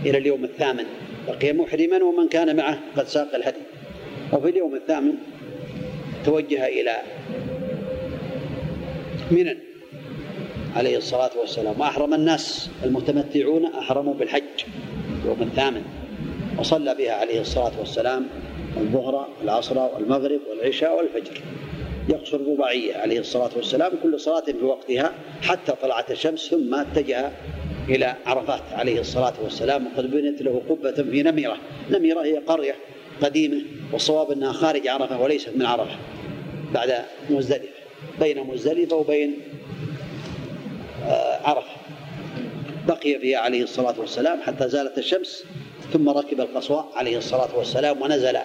إلى اليوم الثامن. بقي محرما ومن كان معه قد ساق الهدي. وفي اليوم الثامن توجه إلى منى. عليه الصلاة والسلام. وأحرم الناس المتمتعون أحرموا بالحج يوم الثامن. وصلى بها عليه الصلاة والسلام الظهر والعصر والمغرب والعشاء والفجر. يقصر الرباعية عليه الصلاة والسلام كل صلاة في وقتها حتى طلعت الشمس ثم اتجه إلى عرفات عليه الصلاة والسلام. وقد بنت له قبة في نمرة. نمرة هي قرية قديمة والصواب أنها خارج عرفة وليست من عرفة بعد مزدلفة. بين مزدلفة وبين عرفة بقي فيها عليه الصلاة والسلام حتى زالت الشمس ثم ركب القصواء عليه الصلاة والسلام ونزل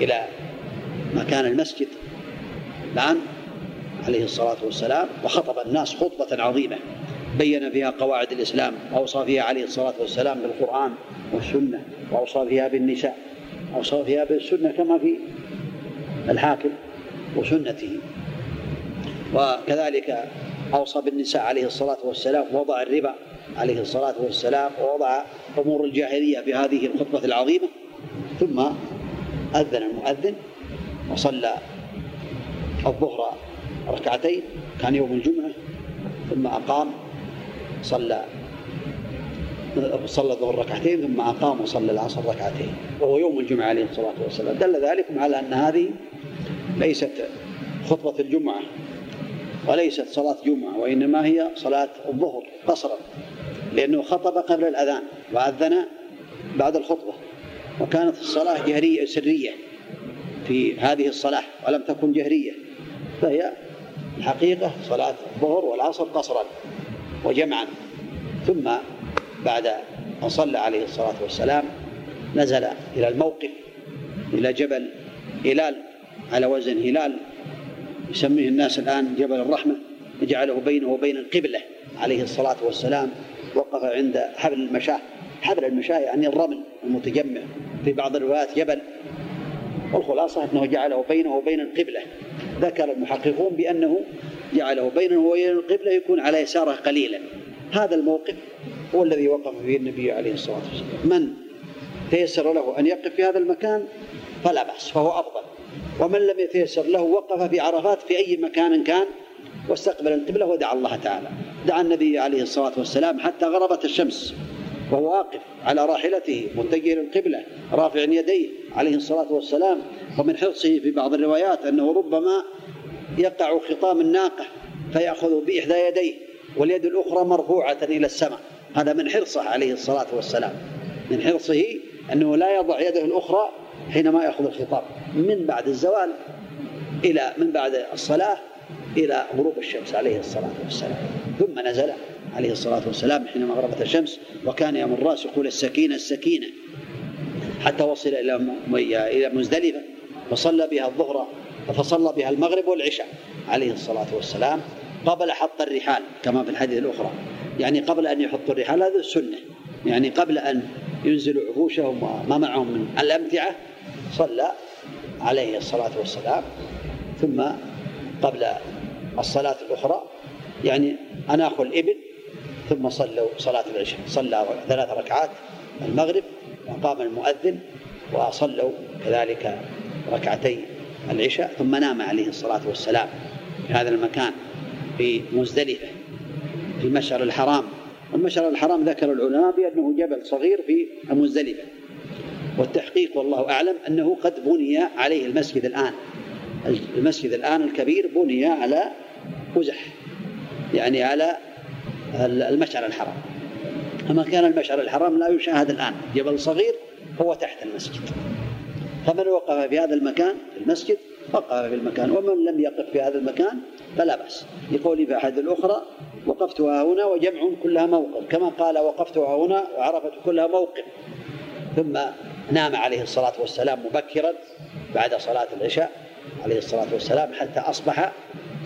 إلى مكان المسجد. الآن عليه الصلاة والسلام وخطب الناس خطبة عظيمة بين فيها قواعد الإسلام وأوصى فيها عليه الصلاة والسلام بالقرآن والسنة وأوصى فيها بالنساء أوصى فيها بالسنة كما في الحاكم وسنته. وكذلك أوصى بالنساء عليه الصلاة والسلام ووضع الربا عليه الصلاة والسلام ووضع أمور الجاهلية في هذه الخطبة العظيمة. ثم أذن المؤذن وصلى الظهر ركعتين كان يوم الجمعة ثم أقام صلى صلى الظهر ركعتين ثم أقام وصلى العصر ركعتين وهو يوم الجمعة عليه الصلاة والسلام. دل ذلك على أن هذه ليست خطبة الجمعة. وليست صلاة جمعة وإنما هي صلاة الظهر قصرا لأنه خطب قبل الأذان وأذن بعد الخطبة وكانت الصلاة جهرية سرية في هذه الصلاة ولم تكن جهرية فهي الحقيقة صلاة الظهر والعصر قصرا وجمعا. ثم بعد أن صلى عليه الصلاة والسلام نزل إلى الموقف إلى جبل هلال على وزن هلال يسميه الناس الآن جبل الرحمة يجعله بينه وبين القبلة عليه الصلاة والسلام وقف عند حبل المشاة. حبل المشاة يعني الرمل المتجمع في بعض الروايات جبل. والخلاصة أنه جعله بينه وبين القبلة. ذكر المحققون بأنه جعله بينه وبين القبلة يكون على يساره قليلا. هذا الموقف هو الذي وقف فيه النبي عليه الصلاة والسلام. من تيسر له أن يقف في هذا المكان؟ فلا بأس فهو أفضل. ومن لم يتيسر له وقف في عرفات في أي مكان كان واستقبل القبلة ودعا الله تعالى. دعا النبي عليه الصلاة والسلام حتى غربت الشمس وهو واقف على راحلته متجه للقبلة رافع يديه عليه الصلاة والسلام. ومن حرصه في بعض الروايات أنه ربما يقع خطام الناقة فيأخذ بإحدى يديه واليد الأخرى مرفوعة إلى السماء. هذا من حرصه عليه الصلاة والسلام. من حرصه أنه لا يضع يده الأخرى حينما يأخذ الخطاب من بعد الزوال إلى من بعد الصلاة إلى غروب الشمس عليه الصلاة والسلام. ثم نزل عليه الصلاة والسلام حينما غربت الشمس وكان يوم الراس يقول السكينة السكينة. حتى وصل إلى إلى مزدلفة فصلى بها الظهر فصلى بها المغرب والعشاء عليه الصلاة والسلام قبل حط الرحال كما في الحديث الأخرى. يعني قبل أن يحطوا الرحال هذا السنة يعني قبل أن ينزلوا عفوشهم وما معهم من الأمتعة صلى عليه الصلاة والسلام. ثم قبل الصلاة الأخرى يعني أناخوا الإبل ثم صلوا صلاة العشاء صلى ثلاث ركعات المغرب وقام المؤذن وصلوا كذلك ركعتي العشاء ثم نام عليه الصلاة والسلام في هذا المكان في مزدلفة في المشعر الحرام. المشعر الحرام ذكر العلماء بأنه جبل صغير في المزدلفة. والتحقيق والله أعلم أنه قد بني عليه المسجد الآن. المسجد الآن الكبير بني على قزح يعني على المشعر الحرام. أما كان المشعر الحرام لا يشاهد الآن. جبل صغير هو تحت المسجد. فمن وقف في هذا المكان في المسجد؟ وقف في المكان. ومن لم يقف في هذا المكان فلا بأس. لقولي في أحد الأخرى وقفتها هنا وجمع كلها موقف كما قال وقفتها هنا وعرفت كلها موقف. ثم نام عليه الصلاة والسلام مبكرا بعد صلاة العشاء عليه الصلاة والسلام حتى أصبح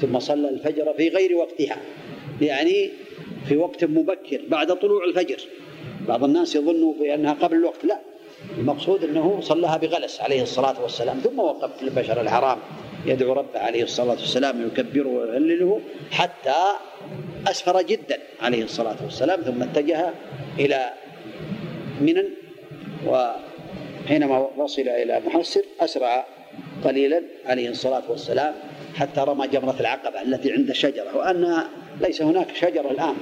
ثم صلى الفجر في غير وقتها. يعني في وقت مبكر بعد طلوع الفجر. بعض الناس يظنوا بأنها قبل الوقت لا. المقصود أنه صلىها بغلس عليه الصلاة والسلام ثم وقف في البشر الحرام يدعو ربه عليه الصلاة والسلام يكبره ويهلله حتى أسفر جدا عليه الصلاة والسلام ثم اتجه إلى منى وحينما وصل إلى محسر أسرع قليلا عليه الصلاة والسلام حتى رمى جمرة العقبة التي عند الشجرة وأن ليس هناك شجرة الآن.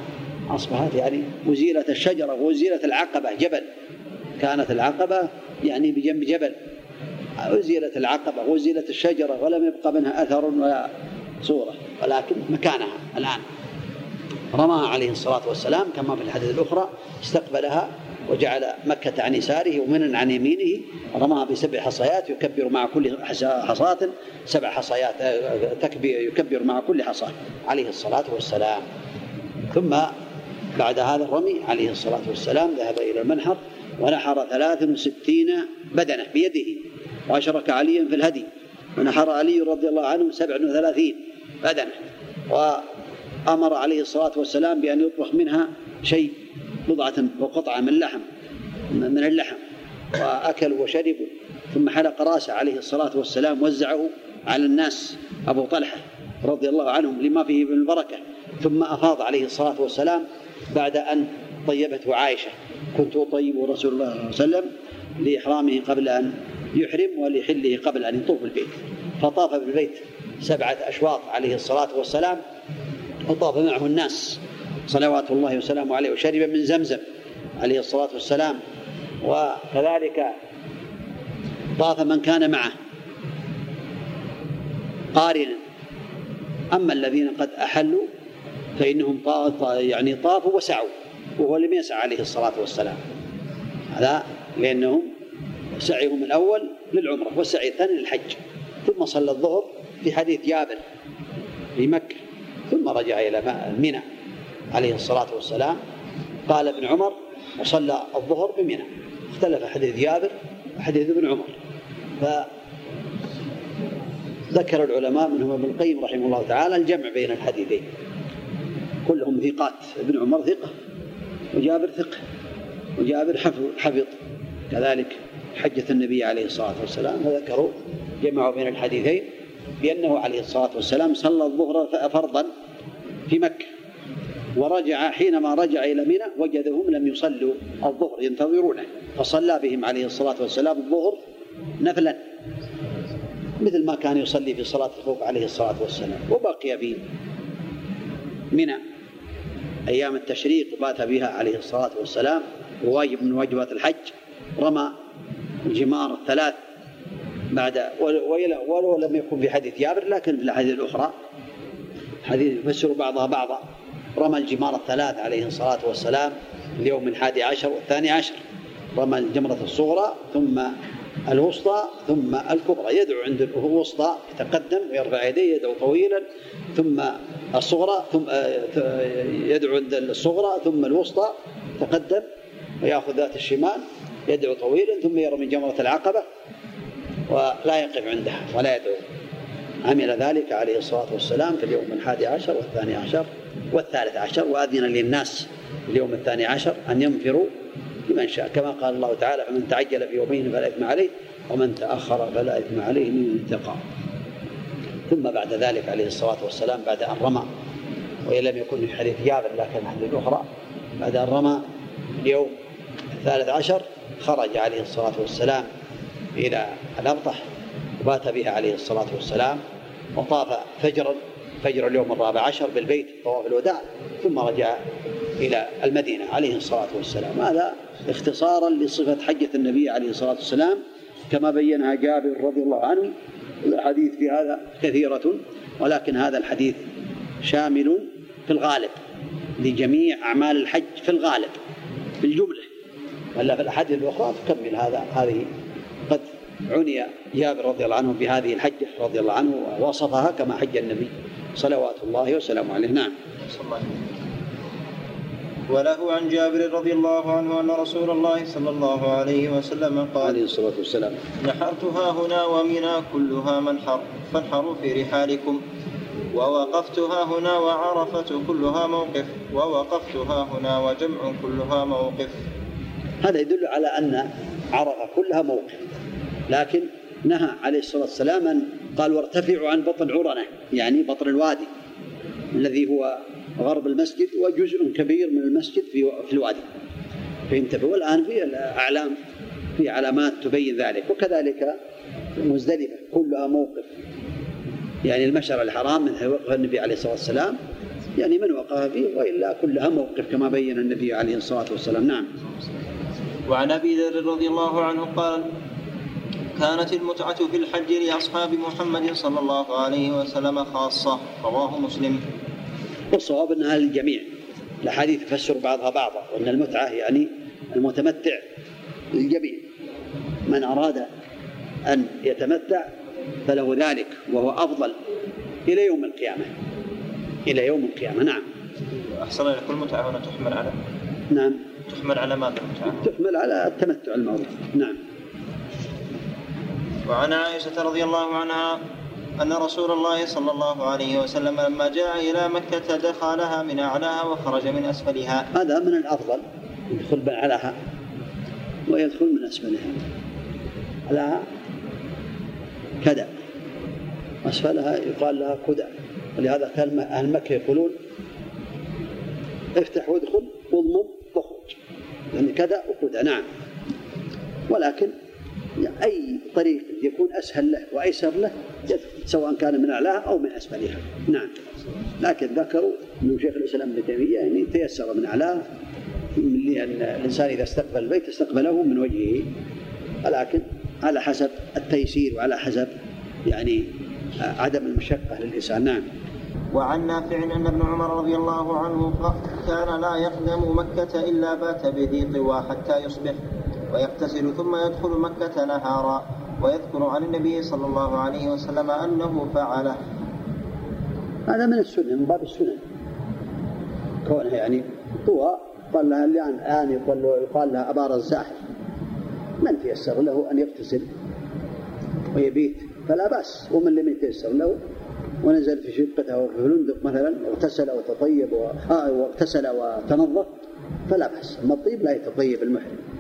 أصبحت يعني وزيلت الشجرة وزيلت العقبة جبل. كانت العقبة يعني بجنب جبل. أزيلت العقبة وأزيلت الشجرة ولم يبقى منها أثر ولا صورة ولكن مكانها الآن. رماها عليه الصلاة والسلام كما في الحديث الأخرى استقبلها وجعل مكة عن يساره ومنا عن يمينه. رماها بسبع حصيات يكبر مع كل حصاة. سبع حصيات تكبير يكبر مع كل حصاة عليه الصلاة والسلام. ثم بعد هذا الرمي عليه الصلاة والسلام ذهب إلى المنحر ونحر ثلاث وستين بدنة بيده وأشرك عليا في الهدي ونحر علي رضي الله عنه سبع وثلاثين بدنة وأمر عليه الصلاة والسلام بأن يطبخ منها شيء بضعة وقطعة من لحم من اللحم وأكلوا وشربوا ثم حلق رأسه عليه الصلاة والسلام وزعه على الناس أبو طلحة رضي الله عنهم لما فيه من البركة ثم أفاض عليه الصلاة والسلام بعد أن طيبته عائشة. كنت أطيب رسول الله صلى الله عليه وسلم لإحرامه قبل أن يحرم ولحله قبل أن يطوف البيت. فطاف بالبيت سبعة أشواط عليه الصلاة والسلام وطاف معه الناس صلوات الله وسلامه عليه وشرب من زمزم عليه الصلاة والسلام. وكذلك طاف من كان معه قارنا. أما الذين قد أحلوا فإنهم يعني طافوا وسعوا. وهو لم يسعى عليه الصلاة والسلام. هذا لأنهم سعيهم الأول للعمرة والسعي الثاني للحج. ثم صلى الظهر في حديث جابر في مكة ثم رجع إلى منى عليه الصلاة والسلام. قال ابن عمر وصلى الظهر بمنى. اختلف حديث جابر وحديث ابن عمر. فذكر العلماء منهم ابن القيم رحمه الله تعالى الجمع بين الحديثين. كلهم ثقات. ابن عمر ثقة. وجابر ثقة وجابر حفظ كذلك حجة النبي عليه الصلاة والسلام فذكروا جمعوا بين الحديثين بأنه عليه الصلاة والسلام صلى الظهر فرضا في مكة ورجع حينما رجع إلى منى وجدهم لم يصلوا الظهر ينتظرونه فصلى بهم عليه الصلاة والسلام الظهر نفلا مثل ما كان يصلي في صلاة الخوف عليه الصلاة والسلام وبقي في منى أيام التشريق بات بها عليه الصلاة والسلام وواجب من واجبات الحج رمى الجمار الثلاث بعد ولو لم يكن في حديث جابر لكن في الأحاديث الأخرى حديث يفسر بعضها بعضا رمى الجمار الثلاث عليه الصلاة والسلام اليوم الحادي عشر والثاني عشر رمى الجمرة الصغرى ثم الوسطى ثم الكبرى يدعو عند الوسطى يتقدم ويرفع يديه يدعو طويلا ثم الصغرى ثم آه، يدعو عند الصغرى ثم الوسطى تقدم ويأخذ ذات الشمال يدعو طويلا ثم يرمي جمرة العقبة ولا يقف عندها ولا يدعو. عمل ذلك عليه الصلاة والسلام في اليوم الحادي عشر والثاني عشر والثالث عشر وأذن للناس اليوم الثاني عشر أن ينفروا لمن شاء. كما قال الله تعالى فمن تعجل في يومين فلا إثم عليه ومن تأخر فلا إثم عليه من اتقى ثم بعد ذلك عليه الصلاة والسلام بعد أن رمى وإن لم يكن في حديث جابر لكن حديث أخرى بعد أن رمى اليوم الثالث عشر خرج عليه الصلاة والسلام إلى الأبطح وبات بها عليه الصلاة والسلام وطاف فجرا فجر اليوم الرابع عشر بالبيت طواف الوداع ثم رجع إلى المدينة عليه الصلاة والسلام. هذا اختصارا لصفة حجة النبي عليه الصلاة والسلام كما بينها جابر رضي الله عنه. الأحاديث في هذا كثيرة ولكن هذا الحديث شامل في الغالب لجميع أعمال الحج في الغالب في الجملة. ولا في الأحاديث الأخرى؟ تكمل هذا هذه عني جابر رضي الله عنه بهذه الحجة رضي الله عنه ووصفها كما حج النبي صلوات الله وسلامه عليه. نعم. وله عن جابر رضي الله عنه أن رسول الله صلى الله عليه وسلم قال عليه الصلاة والسلام. نحرتها هنا ومنى كلها منحر فانحروا في رحالكم. ووقفتها هنا وعرفة كلها موقف. ووقفتها هنا وجمع كلها موقف. هذا يدل على أن عرفة كلها موقف. لكن نهى عليه الصلاة والسلام أن قال وارتفعوا عن بطن عرنة يعني بطن الوادي الذي هو غرب المسجد وجزء كبير من المسجد في في الوادي. فهمت والآن في الأعلام في علامات تبين ذلك. وكذلك مزدلفة كلها موقف. يعني المشعر الحرام من وقف النبي عليه الصلاة والسلام. يعني من وقف فيه وإلا كلها موقف كما بين النبي عليه الصلاة والسلام. نعم. وعن أبي ذر رضي الله عنه قال كانت المتعة في الحج لأصحاب محمد صلى الله عليه وسلم خاصة. رواه مسلم. والصواب أنها للجميع. الأحاديث تفسر بعضها بعضا وأن المتعة يعني المتمتع للجميع. من أراد أن يتمتع فله ذلك وهو أفضل إلى يوم القيامة. إلى يوم القيامة نعم. أحسن لك المتعة هنا تحمل على نعم. تحمل على ماذا المتعة؟ تحمل على التمتع المعروف. نعم. وعن عائشة رضي الله عنها أن رسول الله صلى الله عليه وسلم لما جاء إلى مكة دخلها من أعلاها وخرج من أسفلها. هذا من الأفضل يدخل من أعلاها ويدخل من أسفلها. أعلاها كذا أسفلها يقال لها كدى ولهذا كان أهل مكة يقولون افتح وادخل واضمم واخرج. يعني كذا وكذا نعم. ولكن أي طريق يكون أسهل له وأيسر له سواء كان من أعلاها أو من أسفلها. نعم. لكن ذكروا أنه شيخ الإسلام ابن تيمية يعني تيسر من أعلاها لأن الإنسان إذا استقبل البيت استقبله من وجهه. ولكن على حسب التيسير وعلى حسب يعني عدم المشقة للإنسان. نعم. وعن نافع أن ابن عمر رضي الله عنه كان لا يقدم مكة إلا بات بذي طوى حتى يصبح. ويغتسل ثم يدخل مكة نهارا ويذكر عن النبي صلى الله عليه وسلم أنه فعله. هذا من السنة من باب السنة كونها يعني طوى قال لها الآن الآن يقال, لها أبار الزاحف. من تيسر له أن يغتسل؟ ويبيت. فلا بأس. ومن لم يتيسر له؟ ونزل في شقته أو في فندق مثلا اغتسل وتطيب آه، واغتسل وتنظف فلا بأس. أما الطيب لا يتطيب المحرم.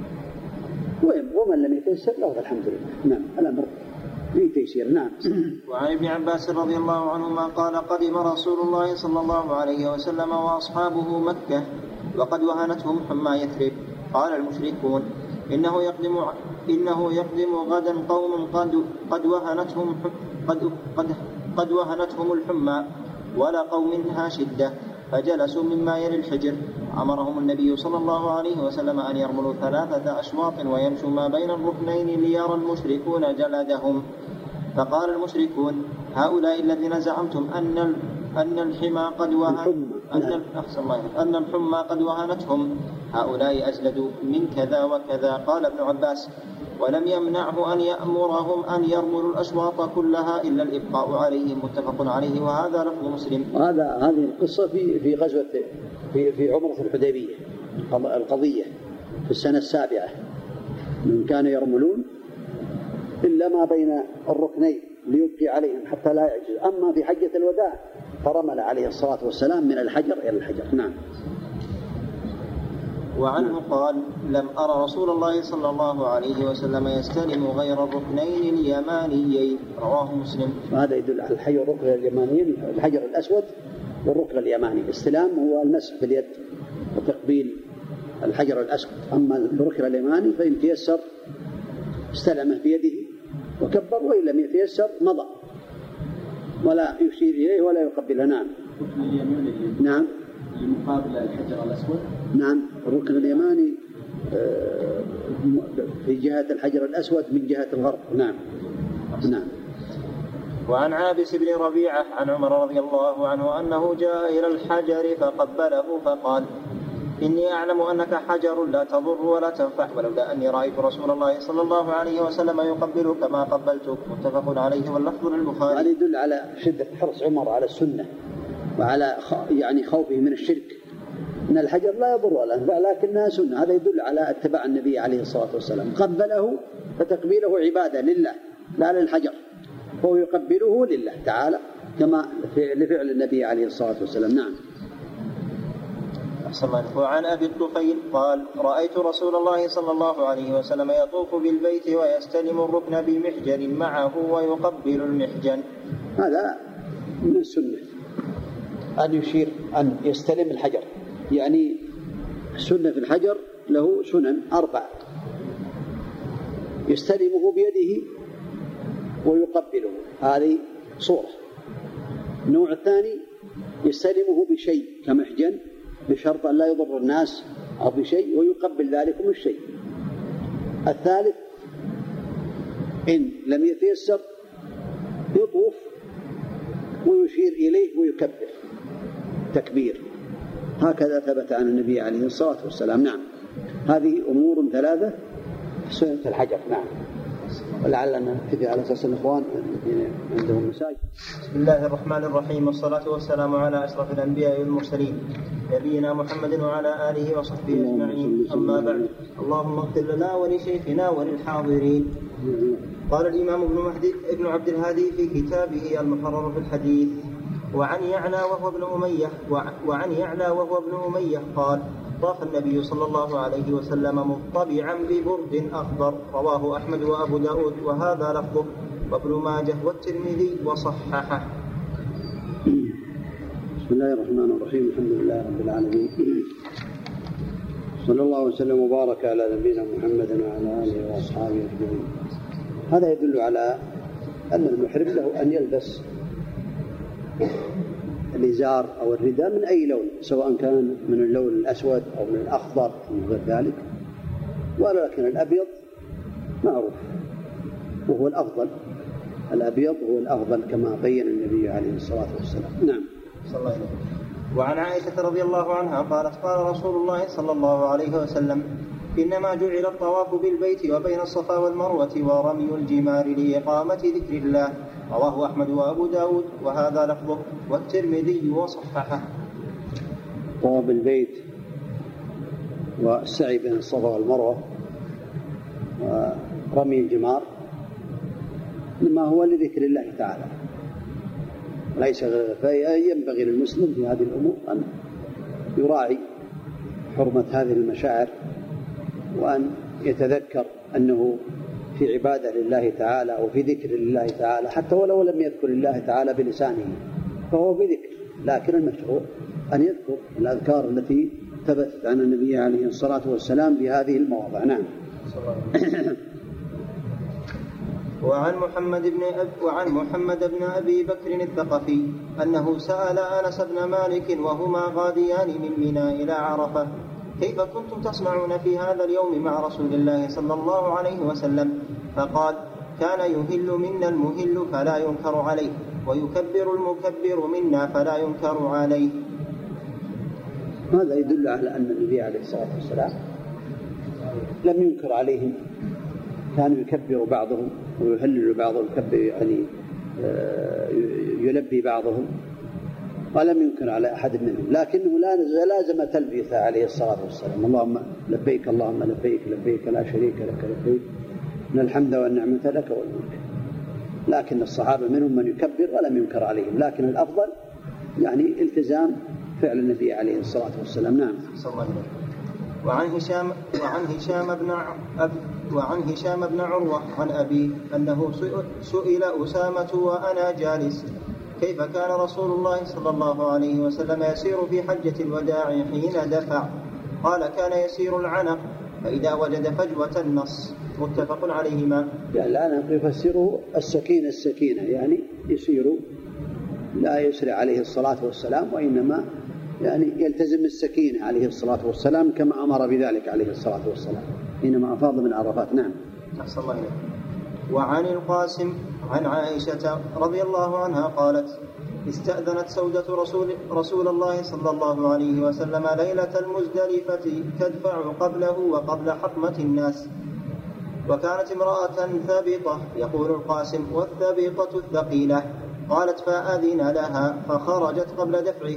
ومن لم يتيسر له فالحمد لله. نعم الأمر في تيسير. نعم. وعن ابن عباس رضي الله عنهما قال قدم رسول الله صلى الله عليه وسلم وأصحابه مكة وقد وهنتهم حمى يثرب. قال المشركون إنه يقدم إنه يقدم غدا قوم قد قد وهنتهم قد قد قد وهنتهم الحمى ولا قوم شدة. فجلسوا مما يلي الحجر. أمرهم النبي صلى الله عليه وسلم أن يرملوا ثلاثة أشواط ويمشوا ما بين الركنين ليرى المشركون جلدهم. فقال المشركون هؤلاء الذين زعمتم أن أن الحمى قد وهن أن أحسن الله أن الحمى قد وهنتهم. هؤلاء أجلدوا من كذا وكذا. قال ابن عباس ولم يمنعه أن يأمرهم أن يرملوا الأشواط كلها إلا الإبقاء عليهم متفق عليه. وهذا لفظ مسلم. هذا هذه القصة في في غزوة في في عمرة الحديبية القضية في السنة السابعة. من كان يرملون إلا ما بين الركنين ليبقي عليهم حتى لا يعجز. أما في حجة الوداع فرمل عليه الصلاة والسلام من الحجر إلى الحجر. نعم. وعنه قال لم أرى رسول الله صلى الله عليه وسلم يستلم غير الركنين اليمانيين. رواه مسلم. وهذا يدل على الحجر الركن اليمانيين الحجر الأسود والركن اليماني. الاستلام هو المسح باليد وتقبيل الحجر الأسود. أما الركن اليماني فإن تيسر استلمه بيده وكبر وإن لم يتيسر مضى. ولا يشير إليه ولا يقبله. نعم. نعم. مقابل الحجر الأسود. نعم. الركن اليماني آه، في جهة الحجر الأسود من جهة الغرب. نعم. نعم. وعن عابس بن ربيعة عن عمر رضي الله عنه أنه جاء إلى الحجر فقبله فقال إني أعلم أنك حجر لا تضر ولا تنفع ولولا أني رأيت رسول الله صلى الله عليه وسلم يقبلك ما قبلتك. متفق عليه واللفظ للبخاري. هذا يدل على شدة حرص عمر على السنة وعلى يعني خوفه من الشرك. أن الحجر لا يضر ولا ينفع لكنها سنة. هذا يدل على اتباع النبي عليه الصلاة والسلام. قبله فتقبيله عبادة لله لا للحجر. فهو يقبله لله تعالى كما لفعل النبي عليه الصلاة والسلام. نعم. أحسن. وعن أبي الطفيل قال رأيت رسول الله صلى الله عليه وسلم يطوف بالبيت ويستلم الركن بمحجن معه ويقبل المحجن. هذا من السنة. أن يشير أن يستلم الحجر. يعني السنة في الحجر له سنن أربع يستلمه بيده ويقبله. هذه صورة. النوع الثاني يستلمه بشيء كمحجن. بشرط أن لا يضر الناس أو بشيء ويقبل ذلكم الشيء. الثالث إن لم يتيسر يطوف ويشير إليه ويكبر. تكبير. هكذا ثبت عن النبي عليه الصلاة والسلام. نعم. هذه أمور ثلاثة. سنة الحجر. نعم. ولعلنا نبتدي على أساس الإخوان الذين عندهم مساجد بسم الله الرحمن الرحيم والصلاة والسلام على أشرف الأنبياء والمرسلين نبينا محمد وعلى آله وصحبه وسلم. أما بعد. اللهم اغفر لنا ولشيخنا وللحاضرين. قال الإمام ابن مهدي ابن عبد الهادي في كتابه المحرر في الحديث وعن يعلى وهو ابن وع- وعن يعلى وهو ابن أمية قال طاف النبي صلى الله عليه وسلم مطبعا ببرد أخضر. رواه أحمد وأبو داود. وهذا لفظه. وابن ماجه والترمذي وصححه. بسم الله الرحمن الرحيم. الحمد لله رب العالمين. صلى الله وسلم وبارك على نبينا محمد وعلى آله وأصحابه أجمعين. هذا يدل على أن المحرم له أن يلبس. الإزار أو الرداء من أي لون سواء كان من اللون الأسود أو من الأخضر أو من غير ذلك. ولكن الأبيض معروف وهو الأفضل. الأبيض هو الأفضل كما بين النبي عليه الصلاة والسلام. نعم. صلى الله عليه وسلم. وعن عائشة رضي الله عنها قالت قال رسول الله صلى الله عليه وسلم إنما جعل الطواف بالبيت وبين الصفا والمروة ورمي الجمار لإقامة ذكر الله. رواه أحمد وأبو داود. وهذا لفظه. والترمذي وصححه. طواف البيت والسعي بين الصفا والمروة ورمي الجمار مما هو لذكر الله تعالى. ليس فينبغي للمسلم في هذه الأمور أن يراعي حرمة هذه المشاعر. وأن يتذكر أنه في عبادة لله تعالى أو في ذكر لله تعالى حتى ولو لم يذكر الله تعالى بلسانه فهو بذكر لكن المشروع أن يذكر الأذكار التي ثبتت عن النبي عليه الصلاة والسلام بهذه المواضع. نعم. وعن محمد بن أب وعن محمد بن أبي بكر الثقفي أنه سأل أنس بن مالك وهما غاديان من منى إلى عرفة كيف كنتم تصنعون في هذا اليوم مع رسول الله صلى الله عليه وسلم؟ فقال كان يهل منا المهل فلا ينكر عليه ويكبر المكبر منا فلا ينكر عليه. هذا يدل على أن النبي عليه الصلاة والسلام لم ينكر عليهم؟ كانوا يكبر بعضهم ويهلل بعضهم يعني آه، يلبي بعضهم. ولم ينكر على أحد منهم. لكنه لا لازم تلبيته عليه الصلاة والسلام. اللهم لبيك اللهم لبيك لبيك لا شريك لك لبيك. إن الحمد والنعمة لك والملك. لكن الصحابة منهم من يكبر ولم ينكر عليهم. لكن الأفضل يعني التزام فعل النبي عليه الصلاة والسلام. نعم. صلى الله عليه وسلم وعن هشام وعن هشام بن أب وعن هشام بن عروة عن أبيه أنه سئل- سئل أسامة وأنا جالس. كيف كان رسول الله صلى الله عليه وسلم يسير في حجة الوداع حين دفع؟ قال كان يسير العنق فإذا وجد فجوة النص. متفق عليهما. يعني الآن يفسره السكينة السكينة يعني يسير لا يسرع عليه الصلاة والسلام وإنما يعني يلتزم السكينة عليه الصلاة والسلام كما أمر بذلك عليه الصلاة والسلام حينما أفاض من عرفات. نعم. أحسن الله إليك. وعن القاسم عن عائشة رضي الله عنها قالت استأذنت سودة رسول, رسول الله صلى الله عليه وسلم ليلة المزدلفة تدفع قبله وقبل حطمة الناس. وكانت امرأة ثابطة يقول القاسم والثابطة الثقيلة. قالت فأذن لها فخرجت قبل دفعه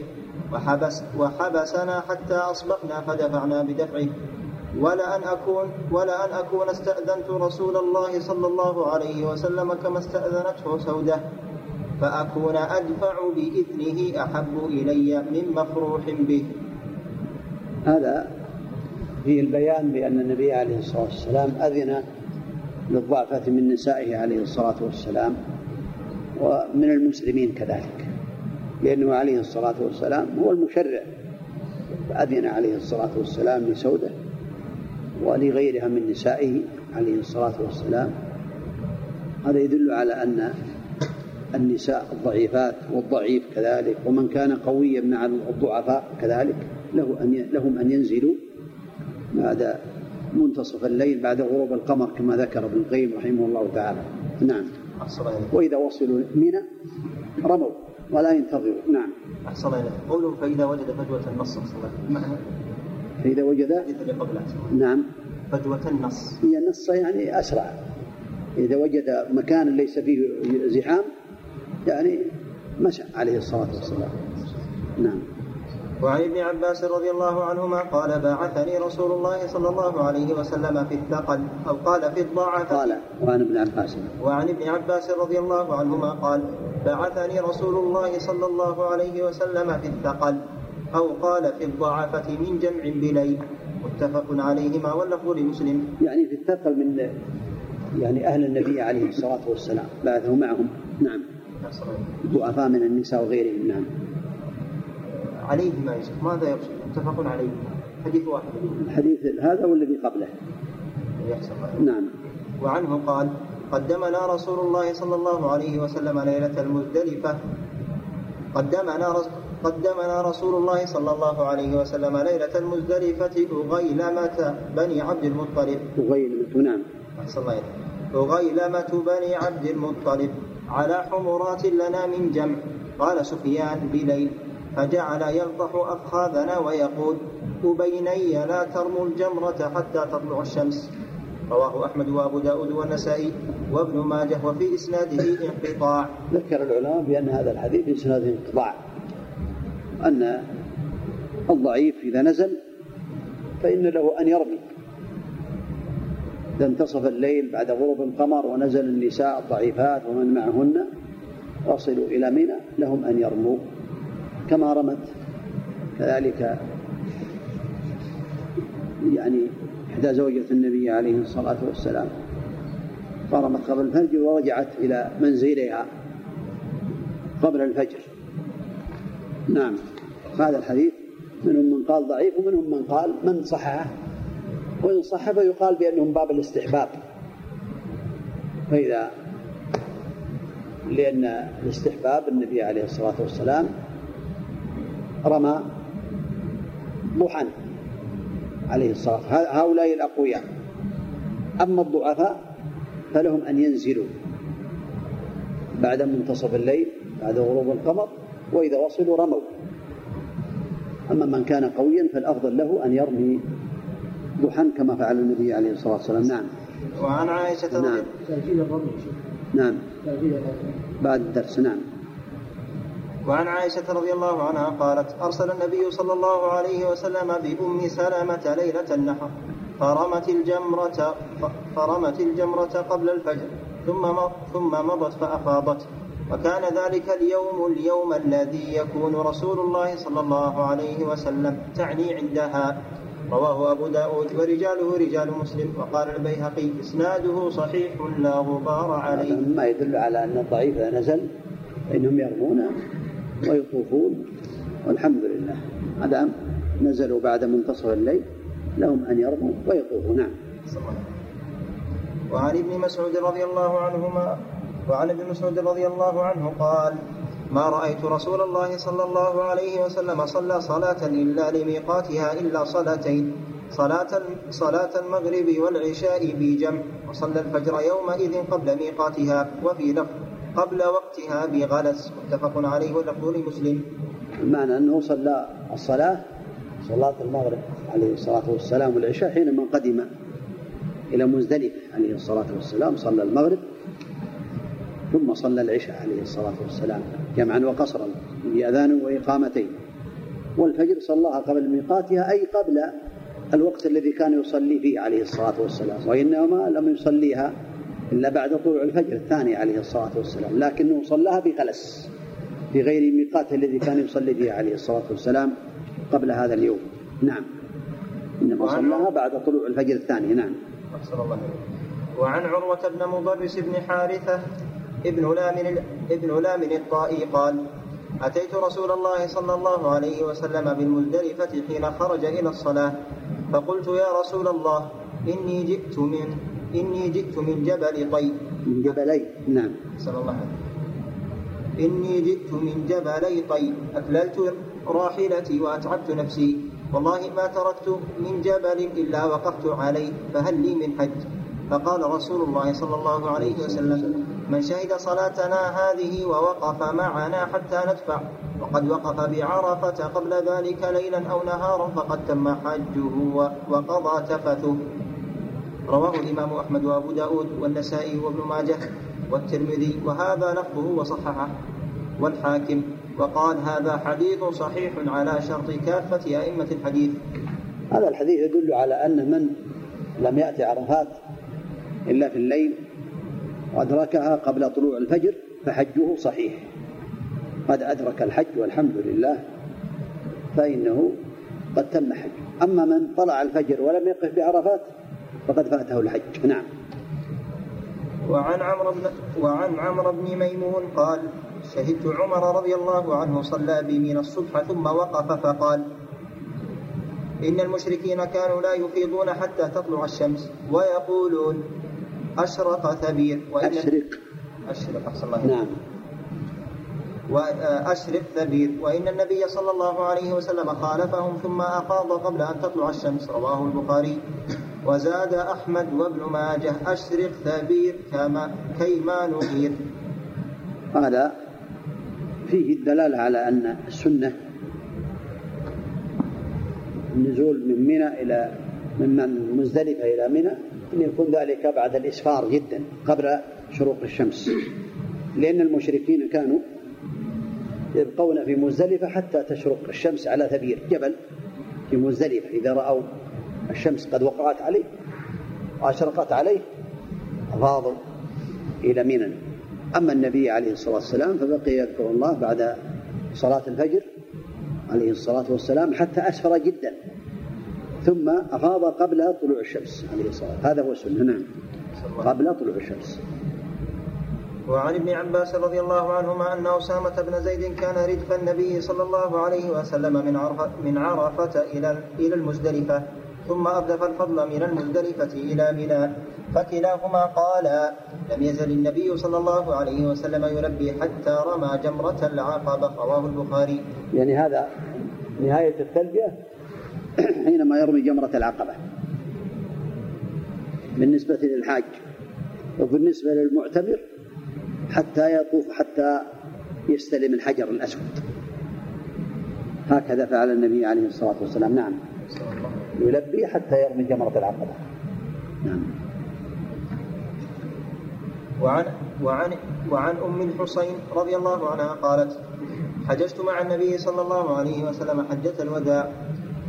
وحبس وحبسنا حتى أصبحنا فدفعنا بدفعه. ولأن أكون ولأن أكون استأذنت رسول الله صلى الله عليه وسلم كما استأذنته سودة فأكون أدفع بإذنه أحب إلي من مفروح به. هذا في البيان بأن النبي عليه الصلاة والسلام أذن للضعفة من نسائه عليه الصلاة والسلام ومن المسلمين كذلك لأنه عليه الصلاة والسلام هو المشرع. فأذن عليه الصلاة والسلام لسودة. ولغيرها من نسائه عليه الصلاة والسلام. هذا يدل على أن النساء الضعيفات والضعيف كذلك ومن كان قويا مع الضعفاء كذلك له أن لهم أن ينزلوا بعد منتصف الليل بعد غروب القمر كما ذكر ابن القيم رحمه الله تعالى. نعم. وإذا وصلوا منى رموا ولا ينتظروا. نعم. أحسن الله قوله فإذا وجد فجوة النص فإذا وجد؟ نعم. فجوة النص. هي النص يعني أسرع. إذا وجد مكان ليس فيه زحام يعني مشى عليه الصلاة والسلام. نعم. وعن ابن عباس رضي الله عنهما قال باعثني رسول الله صلى الله عليه وسلم في الثقل أو قال في الضعف قال وعن ابن عباس. وعن ابن عباس رضي الله عنهما قال بعثني رسول الله صلى الله عليه وسلم في الثقل. أو قال في الضعفة من جمع بليل متفق عليهما واللفظ لمسلم. يعني في الثقل من يعني أهل النبي عليه الصلاة والسلام بعثه معهم. نعم. ضعفاء من النساء وغيرهم. نعم. عليه ما يشك ماذا يقصد؟ متفق عليه. حديث واحد. الحديث هذا والذي قبله. يحسن نعم. وعنه قال قدمنا رسول الله صلى الله عليه وسلم ليلة المزدلفة. قدمنا قدمنا رسول الله صلى الله عليه وسلم ليلة المزدلفة أغيلمة بني عبد المطلب. أغيلمة نعم. أحسن الله أغيلمة بني عبد المطلب. على حمرات لنا من جمع. قال سفيان بليل. فجعل يلطح أفخاذنا ويقول أبيني لا ترموا الجمرة حتى تطلع الشمس. رواه أحمد وأبو داود والنسائي. وابن ماجه وفي إسناده انقطاع. ذكر العلماء بأن هذا الحديث في إسناده انقطاع. أن الضعيف إذا نزل فإن له أن يرمي. إذا انتصف الليل بعد غروب القمر ونزل النساء الضعيفات ومن معهن وصلوا إلى منى لهم أن يرموا. كما رمت كذلك يعني إحدى زوجة النبي عليه الصلاة والسلام. فرمت قبل الفجر ورجعت إلى منزلها قبل الفجر. نعم. هذا الحديث منهم من قال ضعيف ومنهم من قال من صححه. وإن صح فيقال بأنه من باب الاستحباب. فإذا لأن الاستحباب النبي عليه الصلاة والسلام رمى ضحى عليه الصلاة هؤلاء الأقوياء. أما الضعفاء فلهم أن ينزلوا بعد منتصف الليل بعد غروب القمر وإذا وصلوا رموا. أما من كان قويا فالأفضل له أن يرمي ضحى كما فعل النبي عليه الصلاة والسلام. نعم. وعن عائشة نعم. نعم. بعد الدرس. نعم. وعن عائشة رضي الله عنها قالت أرسل النبي صلى الله عليه وسلم بأم سلمة ليلة النحر. فرمت الجمرة فرمت الجمرة قبل الفجر ثم ثم مضت فأفاضت وكان ذلك اليوم اليوم الذي يكون رسول الله صلى الله عليه وسلم تعني عندها. رواه أبو داود ورجاله رجال مسلم. وقال البيهقي إسناده صحيح لا غبار عليه. ما يدل على أن الضعيف إذا نزل فإنهم يرمون ويطوفون والحمد لله. ما نزلوا بعد منتصف الليل لهم أن يرموا ويطوفوا. نعم. وعن ابن مسعود رضي الله عنهما وعن ابن مسعود رضي الله عنه قال ما رأيت رسول الله صلى الله عليه وسلم صلى صلاة إلا لميقاتها إلا صلاتين صلاة صلاة المغرب والعشاء بجمع وصلى الفجر يومئذ قبل ميقاتها وفي لفظ قبل وقتها بغلس. متفق عليه واللفظ لمسلم المعنى أنه صلى الصلاة صلاة المغرب عليه الصلاة والسلام والعشاء حينما قدم إلى مزدلفة عليه الصلاة والسلام صلى المغرب ثم صلى العشاء عليه الصلاة والسلام جمعا وقصرا بأذان وإقامتين. والفجر صلاها قبل ميقاتها أي قبل الوقت الذي كان يصلي فيه عليه الصلاة والسلام وإنما لم يصليها إلا بعد طلوع الفجر الثاني عليه الصلاة والسلام لكنه صلاها بغلس في غير ميقاته الذي كان يصلي فيه عليه الصلاة والسلام قبل هذا اليوم. نعم. إنما صلاها بعد طلوع الفجر الثاني نعم. وعن عروة بن مضرس بن حارثة ابن لام ابن لام الطائي قال أتيت رسول الله صلى الله عليه وسلم بالمزدلفة حين خرج إلى الصلاة. فقلت يا رسول الله إني جئت من إني جئت من جبل طي من جبلي؟ نعم. صلى الله عليه إني جئت من جبلي طي أكللت راحلتي وأتعبت نفسي. والله ما تركت من جبل إلا وقفت عليه. فهل لي من حج؟ فقال رسول الله صلى الله عليه وسلم من شهد صلاتنا هذه ووقف معنا حتى ندفع وقد وقف بعرفة قبل ذلك ليلا أو نهارا فقد تم حجه وقضى تفثه. رواه الإمام أحمد وأبو داود والنسائي وابن ماجه والترمذي وهذا لفظه وصححه والحاكم وقال هذا حديث صحيح على شرط كافة أئمة الحديث. هذا الحديث يدل على أن من لم يأتي عرفات إلا في الليل وأدركها قبل طلوع الفجر فحجه صحيح. قد أدرك الحج والحمد لله فإنه قد تم حج. أما من طلع الفجر ولم يقف بعرفات فقد فاته الحج. نعم. وعن عمرو بن وعن عمرو بن ميمون قال شهدت عمر رضي الله عنه صلى بي من الصبح ثم وقف فقال إن المشركين كانوا لا يفيضون حتى تطلع الشمس ويقولون أشرق ثبير وإن أشرق. أشرق أحسن الله نعم. وأشرق ثبير وإن النبي صلى الله عليه وسلم خالفهم ثم أفاض قبل أن تطلع الشمس. رواه البخاري. وزاد أحمد وابن ماجه أشرق ثبير كما كيما نغير هذا فيه الدلالة على أن السنة النزول من منى إلى من مزدلفة إلى منى. أن يكون ذلك بعد الإسفار جدا قبل شروق الشمس. لأن المشركين كانوا يبقون في مزدلفة حتى تشرق الشمس على ثبير جبل في مزدلفة. إذا رأوا الشمس قد وقعت عليه وأشرقت عليه أفاضوا إلى منى. أما النبي عليه الصلاة والسلام فبقي يذكر الله بعد صلاة الفجر عليه الصلاة والسلام حتى أسفر جدا. ثم أفاض قبل طلوع الشمس. عليه الصلاة هذا هو السنة نعم. قبل طلوع الشمس. وعن ابن عباس رضي الله عنهما أن أسامة بن زيد كان ردف النبي صلى الله عليه وسلم من عرفة, من عرفة إلى إلى المزدلفة ثم أردف الفضل من المزدلفة إلى منى فكلاهما قالا لم يزل النبي صلى الله عليه وسلم يلبي حتى رمى جمرة العقبة. رواه البخاري. يعني هذا نهاية التلبية؟ حينما يرمي جمرة العقبة. بالنسبة للحاج وبالنسبة للمعتمر حتى يطوف حتى يستلم الحجر الأسود. هكذا فعل النبي عليه الصلاة والسلام. نعم. يلبي حتى يرمي جمرة العقبة. نعم. وعن وعن وعن أم الحصين رضي الله عنها قالت حججت مع النبي صلى الله عليه وسلم حجة الوداع.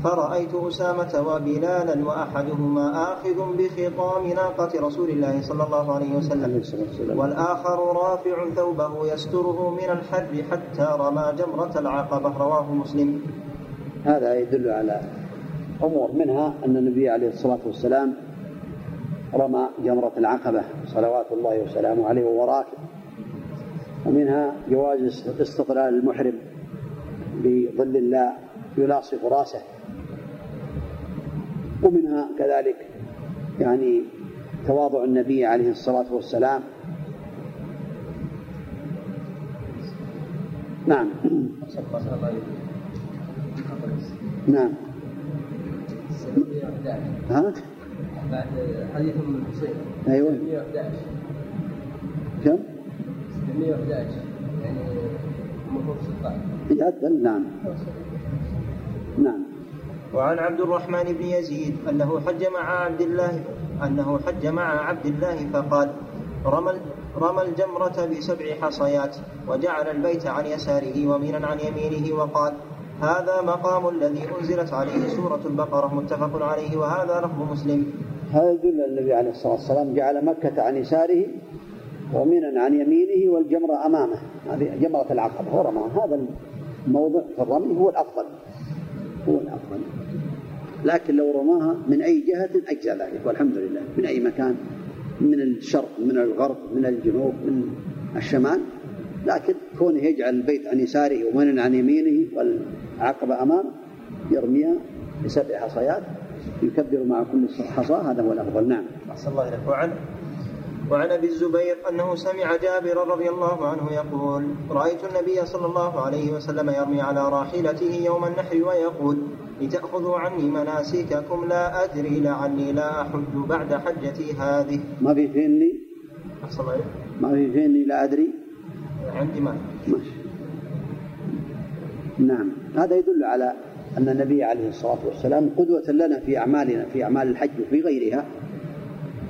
فرأيت أسامة وبلالا وأحدهما آخذ بخطام ناقة رسول الله صلى الله عليه وسلم. والآخر رافع ثوبه يستره من الحر حتى رمى جمرة العقبة. رواه مسلم. هذا يدل على أمور. منها أن النبي عليه الصلاة والسلام رمى جمرة العقبة. صلوات الله وسلامه عليه وهو راكب ومنها جواز استقلال المحرم بظل الله يلاصق رأسه. ومنها كذلك يعني تواضع النبي عليه الصلاة والسلام. نعم. نعم. ها؟ بعد حديث ام الحسين أيوه. 111 كم؟ 111 يعني المفروض 16 يعدل نعم. نعم. وعن عبد الرحمن بن يزيد أنه حج مع عبد الله أنه حج مع عبد الله فقال رمى رمى الجمرة بسبع حصيات وجعل البيت عن يساره ومينا عن يمينه وقال هذا مقام الذي أنزلت عليه سورة البقرة متفق عليه وهذا لفظ مسلم. هذا يدل النبي عليه الصلاة والسلام جعل مكة عن يساره ومنا عن يمينه والجمرة أمامه. هذه جمرة العقبة ورمى هذا الموضع في الرمي هو الأفضل. هو الأفضل. لكن لو رماها من أي جهة أجزى ذلك والحمد لله. من أي مكان؟ من الشرق من الغرب من الجنوب من الشمال. لكن كونه يجعل البيت عن يساره ومن عن يمينه والعقبة أمامه يرميها بسبع حصيات يكبر مع كل حصاة هذا هو الأفضل. نعم. أحسن الله إليك. وعن وعن أبي الزبير أنه سمع جابر رضي الله عنه يقول رأيت النبي صلى الله عليه وسلم يرمي على راحلته يوم النحر ويقول لتأخذوا عني مناسككم لا أدري لعلي لا أحج بعد حجتي هذه. ما في فيني ما في فيني لا أدري؟ عندي ما. ماشي. نعم. هذا يدل على أن النبي عليه الصلاة والسلام قدوة لنا في أعمالنا في أعمال الحج وفي غيرها.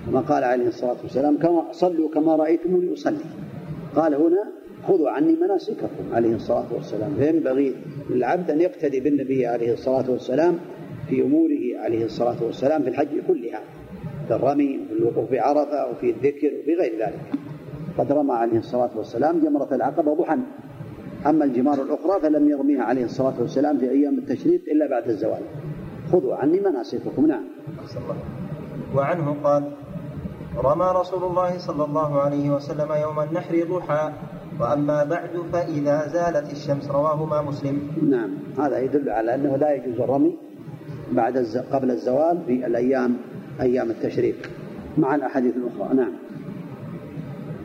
كما قال عليه الصلاة والسلام كما صلوا كما رأيتموني أصلي. قال هنا خذوا عني مناسككم. عليه الصلاة والسلام. فينبغي للعبد أن يقتدي بالنبي عليه الصلاة والسلام في أموره عليه الصلاة والسلام في الحج كلها في الرمي وفي الوقوف بعرفة وفي الذكر وفي غير ذلك. قد رمى عليه الصلاة والسلام جمرة العقبة ضحى أما الجمار الأخرى فلم يرميها عليه الصلاة والسلام في أيام التشريق إلا بعد الزوال. خذوا عني مناسككم. نعم. وعنه قال رمى رسول الله صلى الله عليه وسلم يوم النحر ضحى وأما بعد فإذا زالت الشمس رواهما مسلم. نعم هذا يدل على أنه لا يجوز الرمي بعد الز... قبل الزوال في الأيام أيام التشريق. مع الأحاديث الأخرى نعم.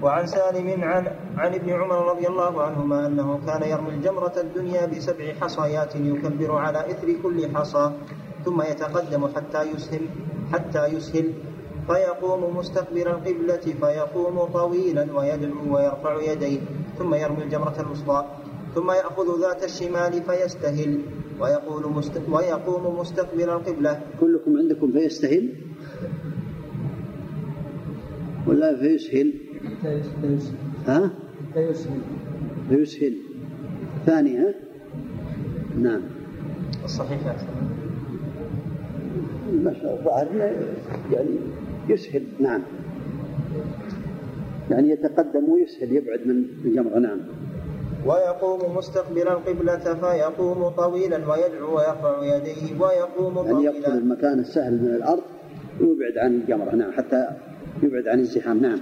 وعن سالم عن عن ابن عمر رضي الله عنهما أنه كان يرمي الجمرة الدنيا بسبع حصيات يكبر على إثر كل حصى ثم يتقدم حتى يسهل حتى يسهل فيقوم مستقبل القبلة فيقوم طويلا ويدعو ويرفع يديه ثم يرمي الجمرة الوسطى ثم يأخذ ذات الشمال فيستهل ويقول مست... ويقوم مستقبل القبلة. كلكم عندكم فيستهل؟ ولا فيسهل؟ ها؟ تيسهل فيسهل. ثاني ها؟ نعم. الصحيح يا أحسن. ما شاء الله يعني يسهل نعم. يعني يتقدم ويسهل يبعد من الجمرة نعم. ويقوم مستقبل القبلة فيقوم طويلا ويدعو ويرفع يديه ويقوم يعني طويلا. المكان السهل من الأرض ويبعد عن الجمرة نعم حتى يبعد عن الزحام نعم.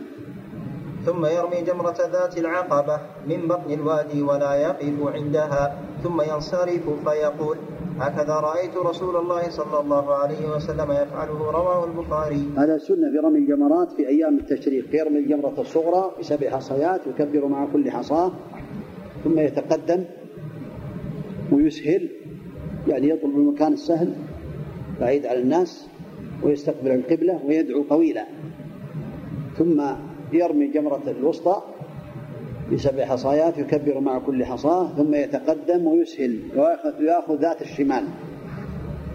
ثم يرمي جمرة ذات العقبة من بطن الوادي ولا يقف عندها ثم ينصرف فيقول هكذا رأيت رسول الله صلى الله عليه وسلم يفعله رواه البخاري. هذا سنة في رمي الجمرات في أيام التشريق. يرمي الجمرة الصغرى بسبع حصيات يكبر مع كل حصاة ثم يتقدم ويسهل يعني يطلب المكان السهل بعيد عن الناس ويستقبل القبلة ويدعو طويلا ثم يرمي جمرة الوسطى بسبع حصايات يكبر مع كل حصاة ثم يتقدم ويسهل ويأخذ ذات الشمال.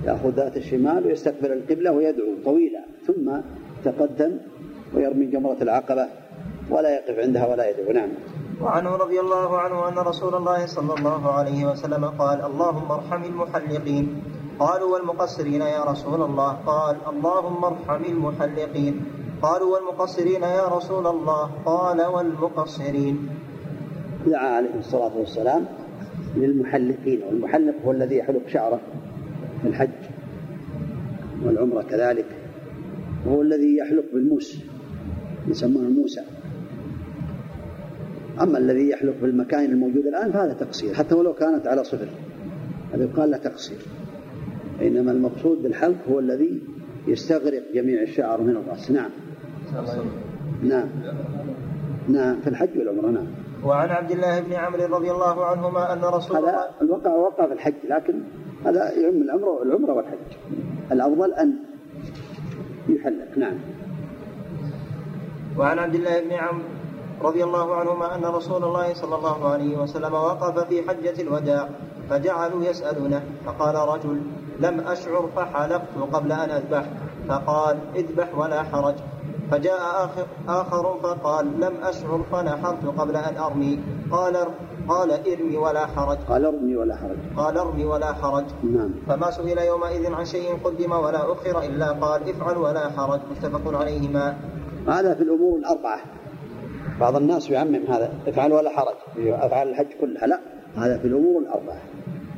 يأخذ ذات الشمال ويستقبل القبلة ويدعو طويلا ثم تقدم ويرمي جمرة العقبة ولا يقف عندها ولا يدعو. نعم. وعنه رضي الله عنه أن رسول الله صلى الله عليه وسلم قال اللهم ارحم المحلقين. قالوا والمقصرين يا رسول الله. قال اللهم ارحم المحلقين. قالوا والمقصرين يا رسول الله؟ قال والمقصرين. دعا عليه الصلاة والسلام للمحلقين والمحلق هو الذي يحلق شعره في الحج والعمرة كذلك وهو الذي يحلق بالموس يسمونه موسى. أما الذي يحلق بالمكان الموجود الآن فهذا تقصير حتى ولو كانت على صفر هذا يقال له تقصير. إنما المقصود بالحلق هو الذي يستغرق جميع الشعر من الرأس. نعم. نعم. نعم في الحج والعمرة نعم. وعن عبد الله بن عمرو رضي الله عنهما أن رسول الله هذا الوقع وقع في الحج لكن هذا يعم العمرة العمرة والحج. الأفضل أن يحلق نعم. وعن عبد الله بن عمرو رضي الله عنهما أن رسول الله صلى الله عليه وسلم وقف في حجة الوداع فجعلوا يسألونه فقال رجل لم أشعر فحلقت قبل أن أذبح. فقال اذبح ولا حرج. فجاء آخر, آخر فقال لم أشعر فنحرت قبل أن أرمي. قال قال إرمي ولا حرج. قال إرمي ولا حرج. قال إرمي ولا حرج. نعم. فما سئل يومئذ عن شيء قدم ولا أخر إلا قال افعل ولا حرج. متفق عليهما. هذا في الأمور الأربعة. بعض الناس يعمم هذا افعل ولا حرج. أفعل الحج كلها. لا هذا في الأمور الأربعة.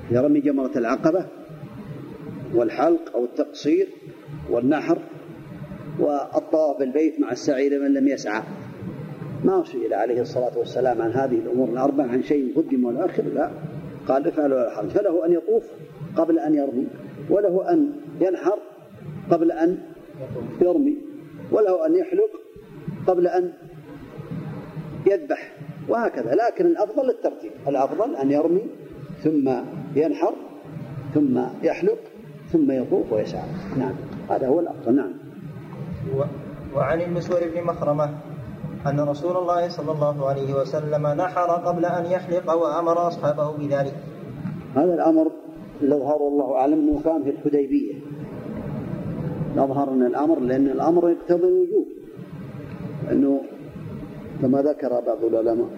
في رمي جمرة العقبة والحلق أو التقصير والنحر والطواف بالبيت مع السعي لمن لم يسعى. ما سئل عليه الصلاة والسلام عن هذه الأمور الأربعة عن شيء قدم ولا أخر لا. قال افعل ولا حرج. فله أن يطوف قبل أن يرمي وله أن ينحر قبل أن يرمي وله أن يحلق قبل أن يذبح وهكذا. لكن الأفضل الترتيب الأفضل أن يرمي ثم ينحر ثم يحلق ثم يطوف ويسعى. نعم هذا هو الأفضل. نعم. وعن المسور بن مخرمة أن رسول الله صلى الله عليه وسلم نحر قبل أن يحلق وأمر أصحابه بذلك. هذا الأمر الأظهر والله أعلم أنه كان في الحديبية. نظهر أن الأمر لأن الأمر يقتضي الوجوب أنه كما ذكر بعض العلماء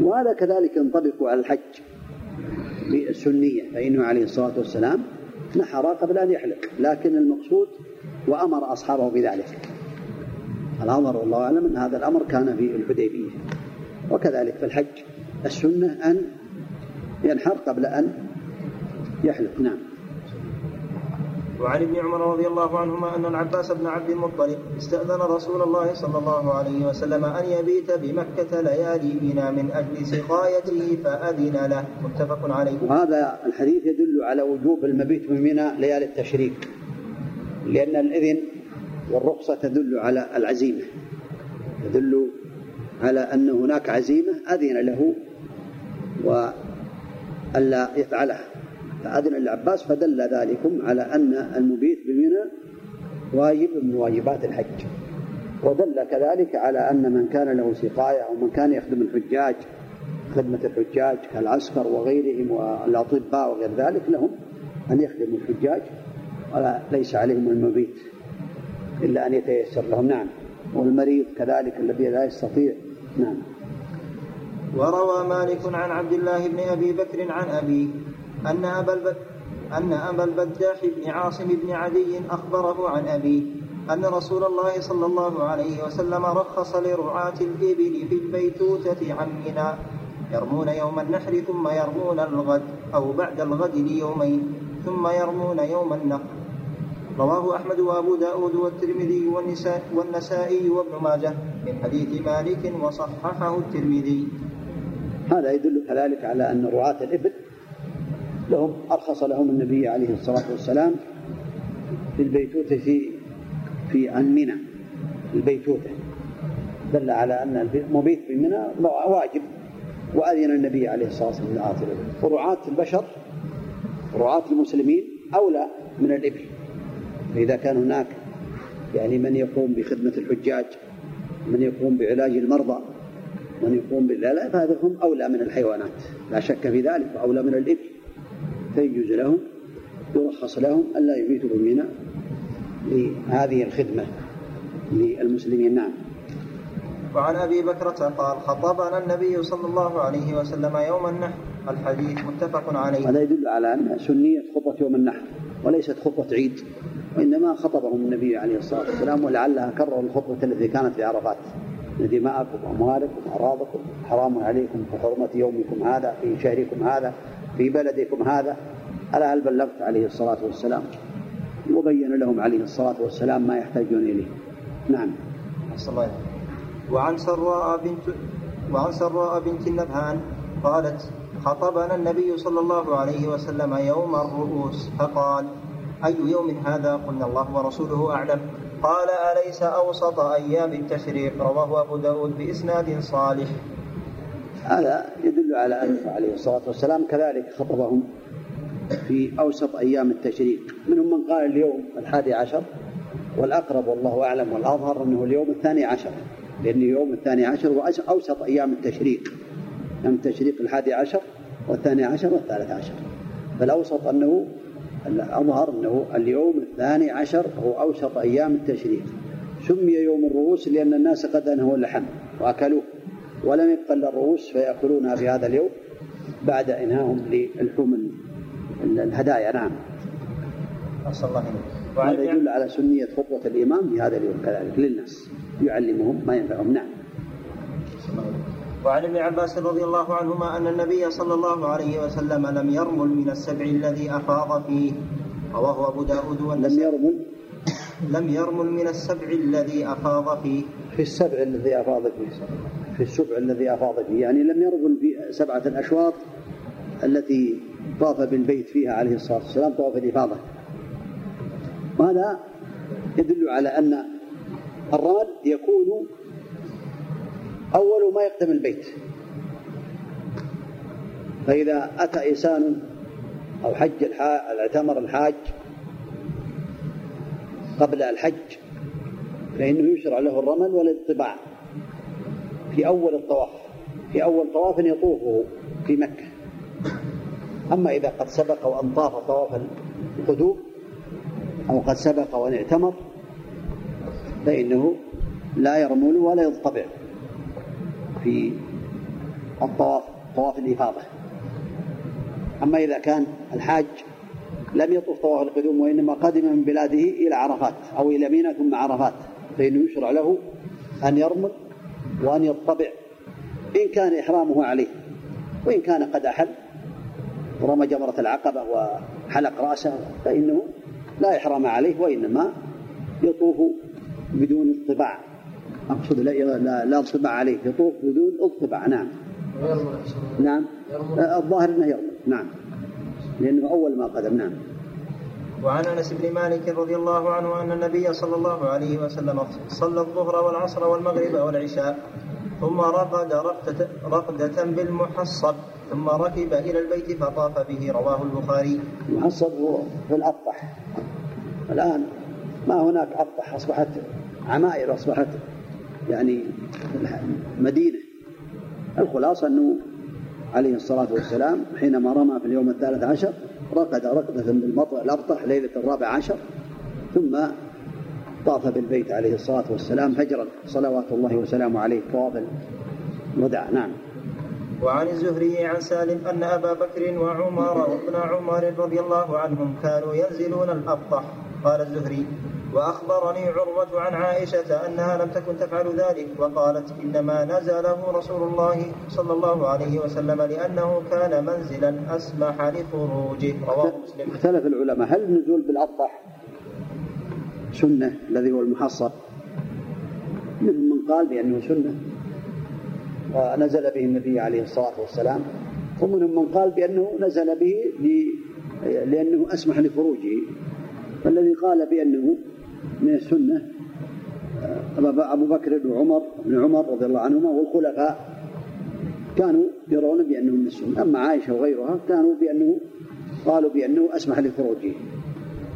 وهذا كذلك ينطبق على الحج بالسنية فإنه عليه الصلاة والسلام نحر قبل أن يحلق. لكن المقصود وأمر أصحابه بذلك. الأمر والله أعلم أن هذا الأمر كان في الحديبية. وكذلك في الحج. السنة أن ينحر قبل أن يحلق. نعم. وعن ابن عمر رضي الله عنهما أن العباس بن عبد المطلب استأذن رسول الله صلى الله عليه وسلم أن يبيت بمكة ليالي بنا من أجل سقايته فأذن له. متفق عليه. وهذا الحديث يدل على وجوب المبيت بمنى ليالي التشريك لأن الإذن والرخصة تدل على العزيمة تدل على أن هناك عزيمة أذن له وألا يفعلها. فأذن العباس فدل ذلكم على أن المبيت بمنى واجب من واجبات الحج. ودل كذلك على أن من كان له سقاية أو من كان يخدم الحجاج خدمة الحجاج كالعسكر وغيرهم والأطباء وغير ذلك لهم أن يخدموا الحجاج. ولا ليس عليهم المبيت إلا أن يتيسر لهم. نعم. والمريض كذلك الذي لا يستطيع. نعم. وروى مالك عن عبد الله بن أبي بكر عن أبيه أن أبا البد أن أبا البداح بن عاصم بن عدي أخبره عن أبيه أن رسول الله صلى الله عليه وسلم رخص لرعاة الإبل في البيتوتة عن منى. يرمون يوم النحر ثم يرمون الغد أو بعد الغد ليومين ثم يرمون يوم النحر رواه أحمد وأبو داود والترمذي والنسائي وابن ماجه من حديث مالك وصححه الترمذي. هذا يدل كذلك على أن رعاة الإبل لهم أرخص لهم النبي عليه الصلاة والسلام في البيتوتة في في عن منى البيتوتة. دل على أن المبيت في منى واجب وأذن النبي عليه الصلاة والسلام الإبل ورعاة البشر رعاة المسلمين أولى من الإبل. فإذا كان هناك يعني من يقوم بخدمة الحجاج من يقوم بعلاج المرضى من يقوم باللا فهذا هم أولى من الحيوانات. لا شك في ذلك وأولى من الإبل. فيجوز لهم يرخص لهم ألا يبيتوا بمنى لهذه الخدمة للمسلمين. نعم. وعن أبي بكرة قال خطبنا النبي صلى الله عليه وسلم يوم النحر. الحديث متفق عليه. هذا يدل على أن سنية خطبة يوم النحر وليست خطبة عيد وإنما خطبهم النبي عليه الصلاة والسلام ولعلها كرر الخطبة التي كانت في عرفات. دماءكم واموالكم واعراضكم حرام عليكم كحرمه يومكم هذا في شهركم هذا. في بلدكم هذا؟ ألا هل بلغت عليه الصلاة والسلام؟ وبين لهم عليه الصلاة والسلام ما يحتاجون إليه. نعم. الله وعن سراء بنت وعن سراء بنت النبهان قالت خطبنا النبي صلى الله عليه وسلم يوم الرؤوس فقال أي يوم هذا؟ قلنا الله ورسوله أعلم. قال أليس أوسط أيام التشريق؟ رواه أبو داود بإسناد صالح. هذا يدل على أنه عليه الصلاة والسلام كذلك خطبهم في أوسط أيام التشريق. منهم من قال اليوم الحادي عشر والأقرب والله أعلم والأظهر أنه اليوم الثاني عشر لأن يوم الثاني عشر هو أوسط أيام التشريق. أيام التشريق الحادي عشر والثاني عشر والثالث عشر. فالأوسط أنه الأظهر أنه اليوم الثاني عشر هو أوسط أيام التشريق. سمي يوم الرؤوس لأن الناس قد أنهوا اللحم وأكلوه. ولم يبق إلا الرؤوس فيأكلونها في هذا اليوم بعد إنهاهم للحوم الهدايا. نعم. أحسن الله وهذا يدل على سنية خطبة الإمام في هذا اليوم كذلك للناس يعلمهم ما ينفعهم. نعم. وعن ابن عباس رضي الله عنهما أن النبي صلى الله عليه وسلم لم يرمل من السبع الذي أفاض فيه رواه أبو داود لم يرمل؟ لم يرمل من السبع الذي أفاض فيه. في السبع الذي أفاض فيه. في السبع الذي أفاض فيه. يعني لم يرمل في سبعة الأشواط التي طاف بالبيت فيها عليه الصلاة والسلام طواف الإفاضة. وهذا يدل على أن الرمل يكون أول ما يقدم البيت. فإذا أتى إنسان أو حج اعتمر الحاج قبل الحج فإنه يشرع له الرمل والإطباع. في أول الطواف في أول طواف يطوفه في مكة. أما إذا قد سبق وأن طاف طواف القدوم أو قد سبق وأن اعتمر فإنه لا يرمل ولا يضطبع في الطواف طواف الإفاضة. أما إذا كان الحاج لم يطوف طواف القدوم وإنما قدم من بلاده إلى عرفات أو إلى منى ثم عرفات فإنه يشرع له أن يرمل وأن يطبع إن كان إحرامه عليه وإن كان قد أحل. رمى جمرة العقبة وحلق رأسه فإنه لا إحرام عليه وإنما يطوف بدون اطباع. أقصد لا لا, لا اطباع عليه يطوف بدون اطباع. نعم. نعم. الظاهر أنه يرمل نعم. لأنه أول ما قدم. نعم. وعن أنس بن مالك رضي الله عنه أن النبي صلى الله عليه وسلم صلى الظهر والعصر والمغرب والعشاء ثم رقد رقدة, بالمحصب ثم ركب إلى البيت فطاف به رواه البخاري. المحصب هو في الأبطح. الآن ما هناك أبطح أصبحت عمائر أصبحت يعني مدينة. الخلاصة أنه عليه الصلاة والسلام حينما رمى في اليوم الثالث عشر رقد رقدة بالمطر الأبطح ليلة الرابع عشر ثم طاف بالبيت عليه الصلاة والسلام فجرا صلوات الله وسلامه عليه. طواف الوداع. نعم. وعن الزهري عن سالم أن أبا بكر وعمر وابن عمر رضي الله عنهم كانوا ينزلون الأبطح قال الزهري وأخبرني عروة عن عائشة أنها لم تكن تفعل ذلك وقالت إنما نزله رسول الله صلى الله عليه وسلم لأنه كان منزلا أسمح لخروجه. رواه مسلم. اختلف العلماء. هل النزول بالأبطح سنة الذي هو المحصر؟ منهم من قال بأنه سنة. ونزل به النبي عليه الصلاة والسلام. ومنهم من قال بأنه نزل به لأنه أسمح لخروجه. فالذي قال بأنه من السنة أبو بكر وعمر بن عمر رضي الله عنهما والخلفاء كانوا يرون بأنه من السنة. أما عائشة وغيرها كانوا بأنه قالوا بأنه أسمح لخروجه.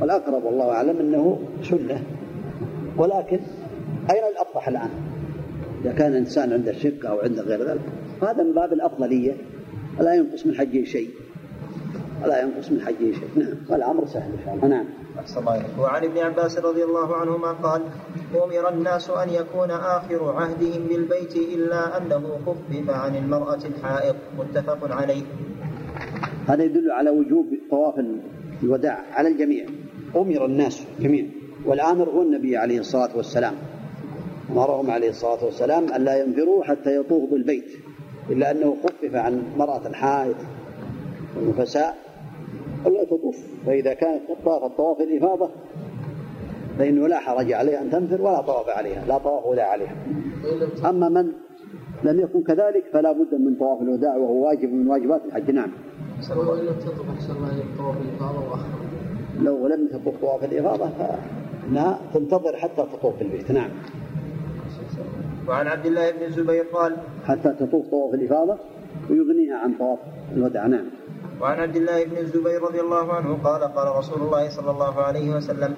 والأقرب والله أعلم أنه سنة. ولكن أين الأفضح الآن؟ إذا كان إنسان عنده شقة أو عنده غير ذلك هذا من باب الأفضلية. ولا ينقص من حجه شيء. ولا ينقص من حجه شيء نعم. والأمر سهل إن شاء الله. نعم. وعن ابن عباس رضي الله عنهما قال أمر الناس أن يكون آخر عهدهم بالبيت إلا أنه خفف عن المرأة الحائض. متفق عليه. هذا يدل على وجوب طواف الوداع على الجميع. أمر الناس جميعا والآمر هو النبي عليه الصلاة والسلام. أمرهم عليه الصلاة والسلام أن لا ينفروا حتى يطوفوا بالبيت إلا أنه خفف عن مرأة الحائض والنفساء. ألا تطوف. فإذا كانت طافت طواف الإفاضة فإنه لا حرج عليها أن تنفر ولا طواف عليها لا طواف ولا عليها. أما من لم يكن كذلك فلا بد من طواف الوداع وهو واجب من واجبات الحج. نعم. لو لم تطوف طواف الإفاضة فإنها تنتظر حتى تطوف البيت. نعم. وعن عبد الله بن الزبير قال حتى تطوف طواف الإفاضة ويغنيها عن طواف الوداع. نعم. وعن عبد الله بن الزبير رضي الله عنه قال قال رسول الله صلى الله عليه وسلم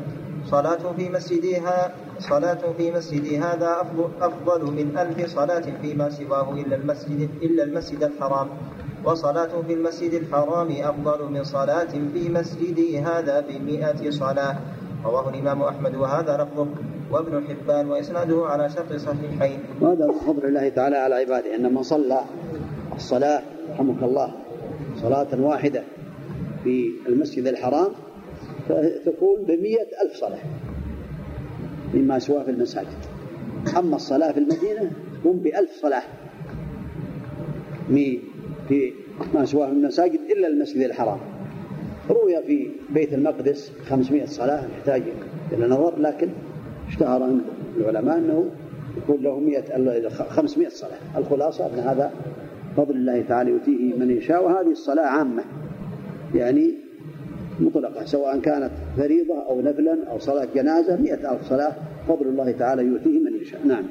صلاة في مسجدها صلاة في مسجدي هذا أفضل, أفضل من ألف صلاة فيما سواه إلا المسجد إلا المسجد الحرام. وصلاة في المسجد الحرام أفضل من صلاة في مسجدي هذا بمئة صلاة. رواه الإمام أحمد وهذا لفظه. وابن حبان وإسناده على شرط صحيحين. وهذا من فضل الله تعالى على عباده أن من صلى الصلاة رحمك الله صلاة واحدة في المسجد الحرام فتكون بمئة ألف صلاة مما سواه في المساجد. أما الصلاة في المدينة تكون بألف صلاة في ما سواه في المساجد إلا المسجد الحرام. روي في بيت المقدس 500 صلاة يحتاج إلى نظر لكن اشتهر عند العلماء أنه يكون له 100 500 صلاة. الخلاصة أن هذا فضل الله تعالى يؤتيه من يشاء وهذه الصلاة عامة يعني مطلقة سواء كانت فريضة أو نفلا أو صلاة جنازة مئة ألف صلاة فضل الله تعالى يؤتيه من يشاء نعم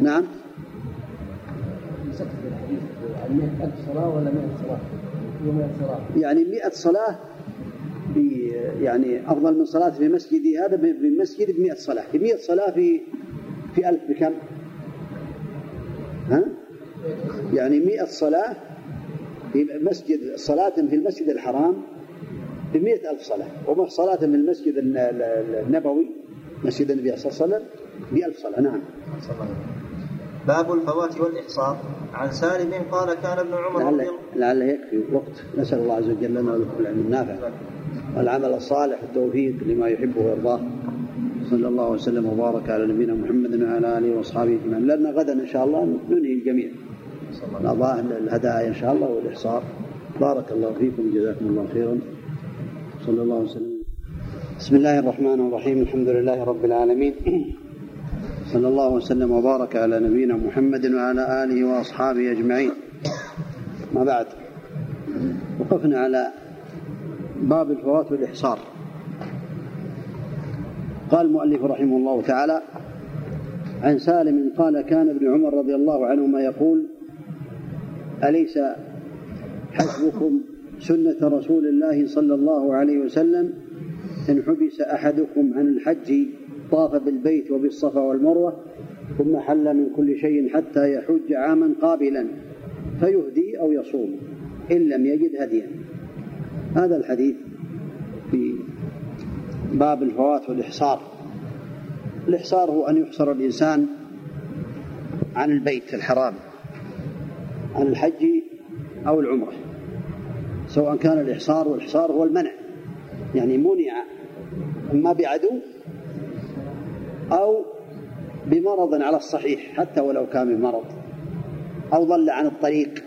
نعم يعني مئة صلاة؟ يعني أفضل من صلاة في مسجدي هذا في مسجد بمئة صلاة مئة صلاة في في ألف بكم؟ ها؟ يعني مئة صلاة في مسجد صلاة في المسجد الحرام بمئة ألف صلاة وما صلاة في المسجد النبوي مسجد النبي صلى الله عليه وسلم بألف صلاة نعم. باب الفوات والإحصار. عن سالم قال كان ابن عمر لعل, لعل يكفي وقت. نسأل الله عز وجل لنا ولكم العلم النافع. والعمل الصالح والتوفيق لما يحبه ويرضاه. صلى الله وسلم وبارك على نبينا محمد وعلى آله وأصحابه أجمعين. لنا غدا إن شاء الله ننهي الجميع. قضاء الهدايا إن شاء الله والإحصار. بارك الله فيكم جزاكم الله خيرا. صلى الله وسلم. بسم الله الرحمن الرحيم. الحمد لله رب العالمين. صلى الله وسلم وبارك على نبينا محمد وعلى آله وأصحابه أجمعين. ما بعد وقفنا على باب الفوات والإحصار. قال المؤلف رحمه الله تعالى عن سالم قال كان ابن عمر رضي الله عنهما يقول أليس حسبكم سنة رسول الله صلى الله عليه وسلم إن حبس أحدكم عن الحج طاف بالبيت وبالصفا والمروة ثم حل من كل شيء حتى يحج عاما قابلا فيهدي أو يصوم إن لم يجد هديا. هذا الحديث باب الفوات والإحصار. الإحصار هو أن يحصر الإنسان عن البيت الحرام عن الحج أو العمرة سواء كان الإحصار والإحصار هو المنع يعني منع إما بعدو أو بمرض على الصحيح حتى ولو كان بمرض أو ضل عن الطريق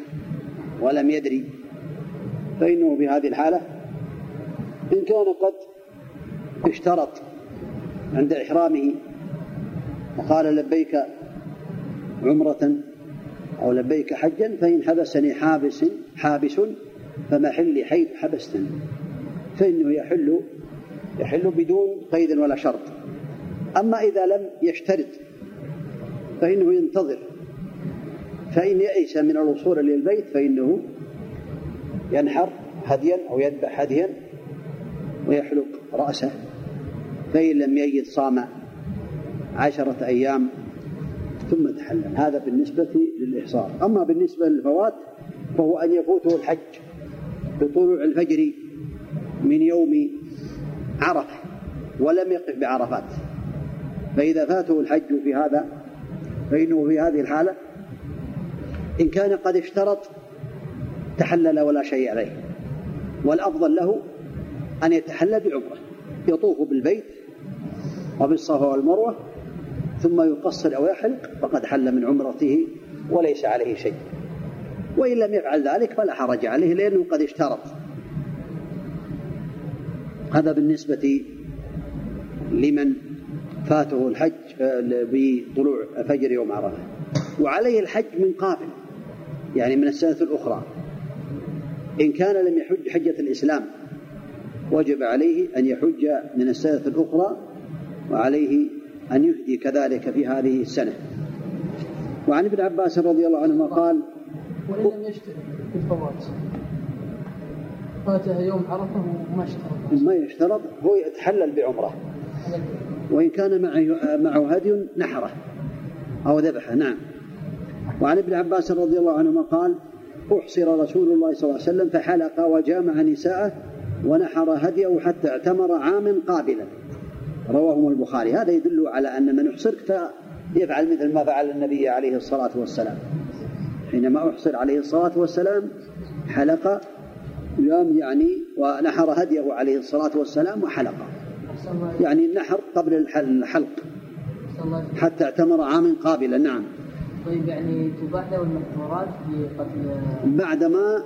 ولم يدري فإنه بهذه الحالة إن كان قد اشترط عند إحرامه وقال لبيك عمرة أو لبيك حجا فإن حبسني حابس حابس فمحلي حيث حبستني. فإنه يحل يحل بدون قيد ولا شرط. أما إذا لم يشترط فإنه ينتظر. فإن يئس من الوصول للبيت فإنه ينحر هديا أو يذبح هديا ويحلق رأسه. فإن لم يجد صام عشرة أيام ثم تحلل. هذا بالنسبة للإحصار. أما بالنسبة للفوات فهو أن يفوته الحج بطلوع الفجر من يوم عرفة ولم يقف بعرفات. فإذا فاته الحج في هذا فإنه في هذه الحالة إن كان قد اشترط تحلل ولا شيء عليه. والأفضل له أن يتحلى بعمرة. يطوف بالبيت وبالصفا والمروة ثم يقصر أو يحلق فقد حل من عمرته وليس عليه شيء. وإن لم يفعل ذلك فلا حرج عليه لأنه قد اشترط. هذا بالنسبة لمن فاته الحج بطلوع فجر يوم عرفة. وعليه الحج من قابل يعني من السنة الأخرى. إن كان لم يحج حجة الإسلام وجب عليه أن يحج من السنة الأخرى وعليه أن يهدي كذلك في هذه السنة. وعن ابن عباس رضي الله عنهما قال وإن لم يشترك في الفوات فاته يوم عرفة وما اشترط ما يشترط هو يتحلل بعمرة. وإن كان معه, معه هدي نحره أو ذبحه. نعم. وعن ابن عباس رضي الله عنهما قال أحصر رسول الله صلى الله عليه وسلم فحلق وجامع نساءه ونحر هديه حتى اعتمر عام قابلا. رواه البخاري. هذا يدل على أن من أحصر فيفعل مثل ما فعل النبي عليه الصلاة والسلام. حينما أحصر عليه الصلاة والسلام حلق يوم يعني ونحر هديه عليه الصلاة والسلام وحلق. يعني النحر قبل الحلق. حتى اعتمر عام قابلا نعم. طيب يعني تباح له المحظورات في قتل بعدما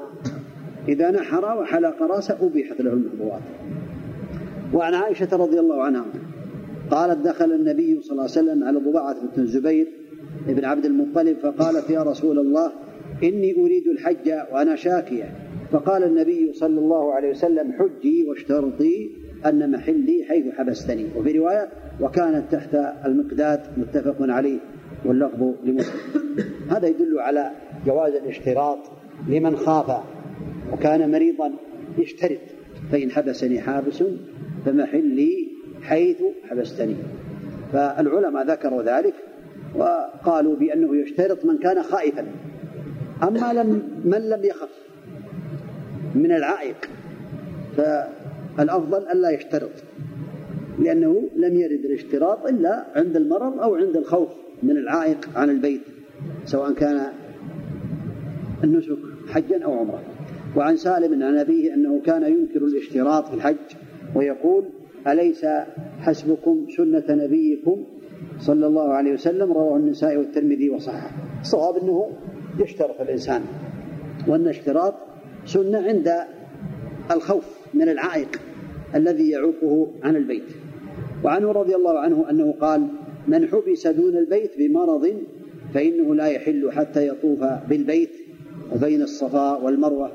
إذا نحر وحلق رأسه أبيحت له المحظورات وعن عائشة رضي الله عنها. قالت دخل النبي صلى الله عليه وسلم على ضباعة بن الزبير بن عبد المطلب فقالت يا رسول الله إني أريد الحج وأنا شاكية. فقال النبي صلى الله عليه وسلم حجي واشترطي أن محلي حيث حبستني. وفي رواية وكانت تحت المقداد متفق عليه واللفظ لمسلم. هذا يدل على جواز الاشتراط لمن خاف وكان مريضا. يشترط. فإن حبسني حابس فمحلي حيث حبستني. فالعلماء ذكروا ذلك وقالوا بأنه يشترط من كان خائفا. أما لم من لم يخف من العائق فالأفضل ألا يشترط لأنه لم يرد الاشتراط إلا عند المرض أو عند الخوف من العائق عن البيت سواء كان النسك حجا أو عمرة. وعن سالم عن أبيه أنه كان ينكر الاشتراط في الحج ويقول أليس حسبكم سنة نبيكم صلى الله عليه وسلم؟ رواه النسائي والترمذي وصححه. الصواب أنه يشترط الإنسان وأن اشتراط سنة عند الخوف من العائق الذي يعوقه عن البيت. وعنه رضي الله عنه أنه قال من حبس دون البيت بمرض فإنه لا يحل حتى يطوف بالبيت وبين الصفا والمروة.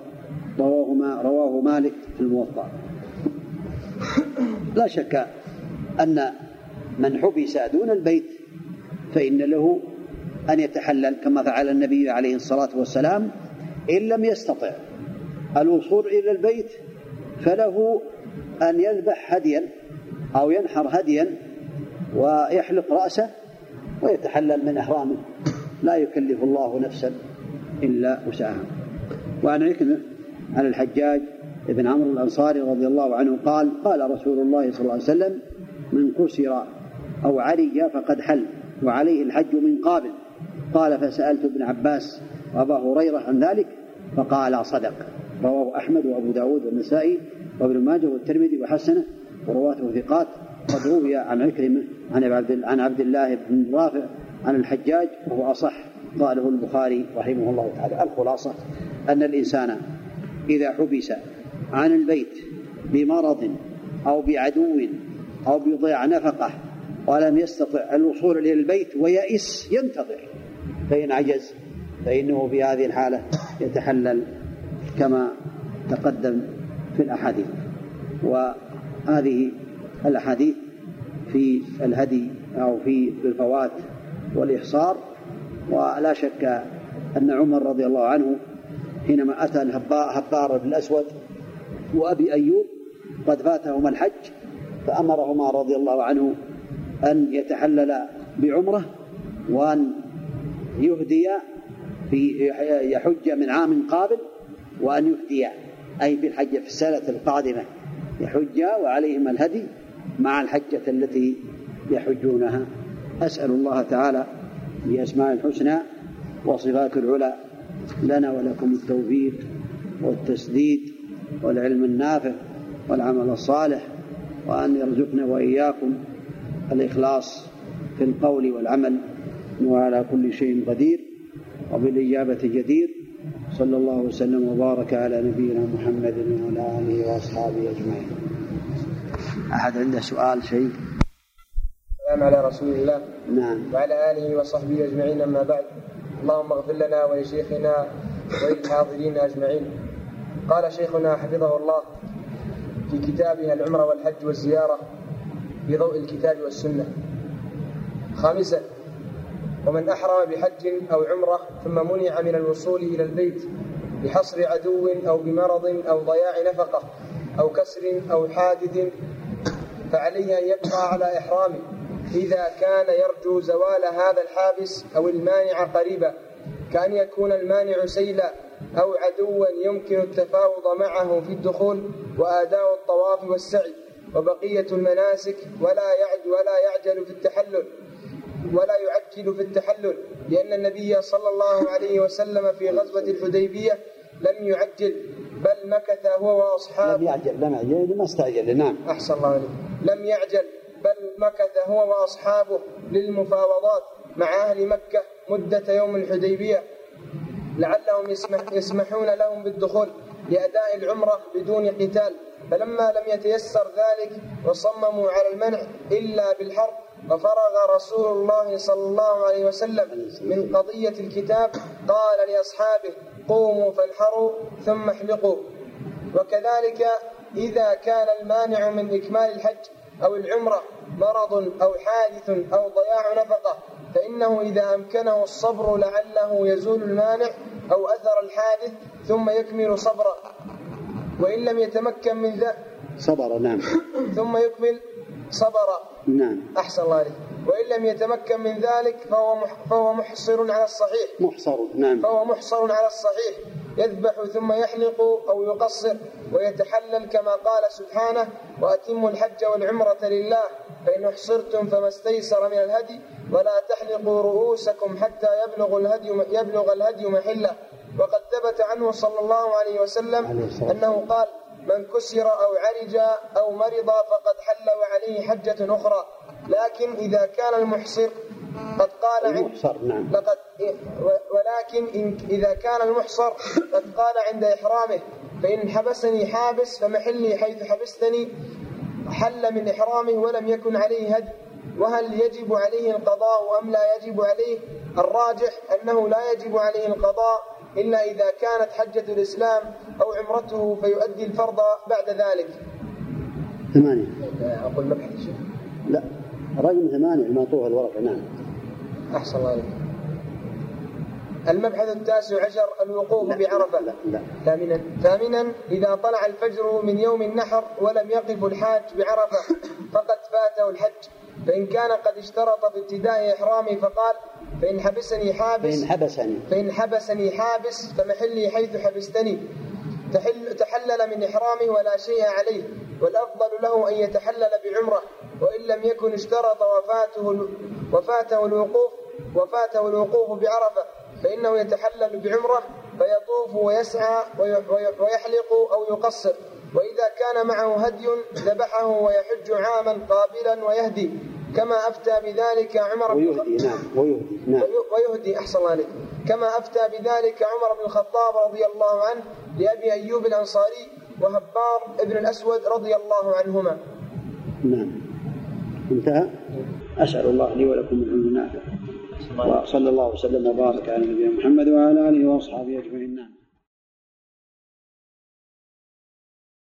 رواهما رواه مالك في الموطأ. لا شك أن من حبس دون البيت فإن له أن يتحلل كما فعل النبي عليه الصلاة والسلام. إن لم يستطع الوصول إلى البيت فله أن يذبح هديا أو ينحر هديا ويحلق رأسه ويتحلل من إحرامه. لا يكلف الله نفسا إلا وسعها. وعن عكمة عن الحجاج. بن عمرو الأنصاري رضي الله عنه قال قال رسول الله صلى الله عليه وسلم من كسر أو عري فقد حل وعليه الحج من قابل. قال فسألت ابن عباس وأبا هريرة عن ذلك فقال صدق. رواه أحمد وأبو داود والنسائي وابن ماجه والترمذي وحسنه ورواته ثقات. قد روي عن عكرمة عن عبد عن عبد الله بن رافع عن الحجاج وهو أصح قاله البخاري رحمه الله تعالى. الخلاصة أن الإنسان إذا حبس عن البيت بمرض أو بعدو أو بضياع نفقة ولم يستطع الوصول إلى البيت ويئس ينتظر فإن عجز فإنه في هذه الحالة يتحلل كما تقدم في الأحاديث. وهذه الأحاديث في الهدي أو في الفوات والإحصار ولا شك أن عمر رضي الله عنه حينما أتى الهبار بن الأسود وأبي أيوب قد فاتهما الحج فأمرهما رضي الله عنه أن يتحلل بعمرة وأن يهدي في يحج من عام قابل وأن يهدي أي في الحجة في السنة القادمة يحج وعليهما الهدي مع الحجة التي يحجونها. أسأل الله تعالى بأسماء الحسنى وصفات العلى لنا ولكم التوفيق والتسديد. والعلم النافع والعمل الصالح وأن يرزقنا وإياكم الإخلاص في القول والعمل وعلى كل شيء قدير وبالإجابة جدير. صلى الله وسلم وبارك على نبينا محمد وعلى آله وأصحابه أجمعين. أحد عنده سؤال شيء؟ السلام على رسول الله. نعم. وعلى آله وصحبه أجمعين أما بعد. اللهم اغفر لنا ولشيخنا وللحاضرين أجمعين. قال شيخنا حفظه الله في كتابها العمرة والحج والزيارة في ضوء الكتاب والسنة. خامسا ومن أحرم بحج أو عمرة ثم منع من الوصول إلى البيت بحصر عدو أو بمرض أو ضياع نفقة أو كسر أو حادث فعليه أن يبقى على إحرامه إذا كان يرجو زوال هذا الحابس أو المانع قريبا كأن يكون المانع سيلا. أو عدوا يمكن التفاوض معه في الدخول وآداء الطواف والسعي وبقية المناسك ولا يعد ولا يعجل في التحلل ولا يعجل في التحلل لأن النبي صلى الله عليه وسلم في غزوة الحديبية لم يعجل بل مكث هو وأصحابه. لم يعجل لم يعجل ما استعجل نعم. أحسن الله عليك لم يعجل بل مكث هو وأصحابه للمفاوضات مع أهل مكة مدة يوم الحديبية. لعلهم يسمح يسمحون لهم بالدخول لأداء العمرة بدون قتال. فلما لم يتيسر ذلك وصمموا على المنع إلا بالحرب وفرغ رسول الله صلى الله عليه وسلم من قضية الكتاب قال لأصحابه قوموا فانحروا ثم احلقوا. وكذلك إذا كان المانع من إكمال الحج أو العمرة مرض أو حادث أو ضياع نفقة فإنه إذا أمكنه الصبر لعله يزول المانع أو أثر الحادث ثم يكمل صبره. وإن لم يتمكن من ذلك صبر نعم. ثم يكمل صبر. نعم. أحسن الله عليك. وإن لم يتمكن من ذلك فهو محصر على الصحيح. محصر نعم. فهو محصر على الصحيح. يذبح ثم يحلق أو يقصر ويتحلل كما قال سبحانه وأتموا الحج والعمرة لله فإن أحصرتم فما استيسر من الهدي ولا تحلقوا رؤوسكم حتى يبلغ الهدي يبلغ الهدي محلة. وقد ثبت عنه صلى الله عليه وسلم أنه قال من كسر أو عرج أو مرض فقد حل وعليه حجة أخرى. لكن إذا كان المحصر قد قال عند المحصر نعم. لقد ولكن إن إذا كان المحصر قد قال عند إحرامه فإن حبسني حابس فمحلي حيث حبستني حل من إحرامه ولم يكن عليه هدي. وهل يجب عليه القضاء أم لا يجب عليه؟ الراجح أنه لا يجب عليه القضاء إلا إذا كانت حجة الإسلام أو عمرته فيؤدي الفرض بعد ذلك. ثمانية. أقول مبحث الشيخ. رقم ثمانية المعطوف الورقة نعم. أحسن الله عليك المبحث التاسع عشر الوقوف لا، بعرفة. لا لا. ثامنا ثامنا إذا طلع الفجر من يوم النحر ولم يقف الحاج بعرفة فقد فاته الحج. فإن كان قد اشترط في ابتداء إحرامه فقال فإن حبسني حابس فإن حبسني. فإن حبسني حابس فمحلي حيث حبستني. تحل تحلل من إحرامه ولا شيء عليه والأفضل له أن يتحلل بعمرة وإن لم يكن اشترط وفاته وفاته الوقوف وفاته الوقوف بعرفة فإنه يتحلل بعمرة فيطوف ويسعى وي- وي- ويحلق أو يقصر. وإذا كان معه هدي ذبحه ويحج عاما قابلا ويهدي. كما أفتى بذلك عمر بن الخطاب. ويهدي نعم ويهدي نعم. وي- ويهدي أحسن الله عليك. كما أفتى بذلك عمر بن الخطاب رضي الله عنه لأبي أيوب الأنصاري وهبار بن الأسود رضي الله عنهما. نعم. انتهى؟ أسأل الله لي ولكم العلم النافع. وصلى الله وسلم وبارك على نبينا محمد وعلى آله وأصحابه أجمعين. نعم.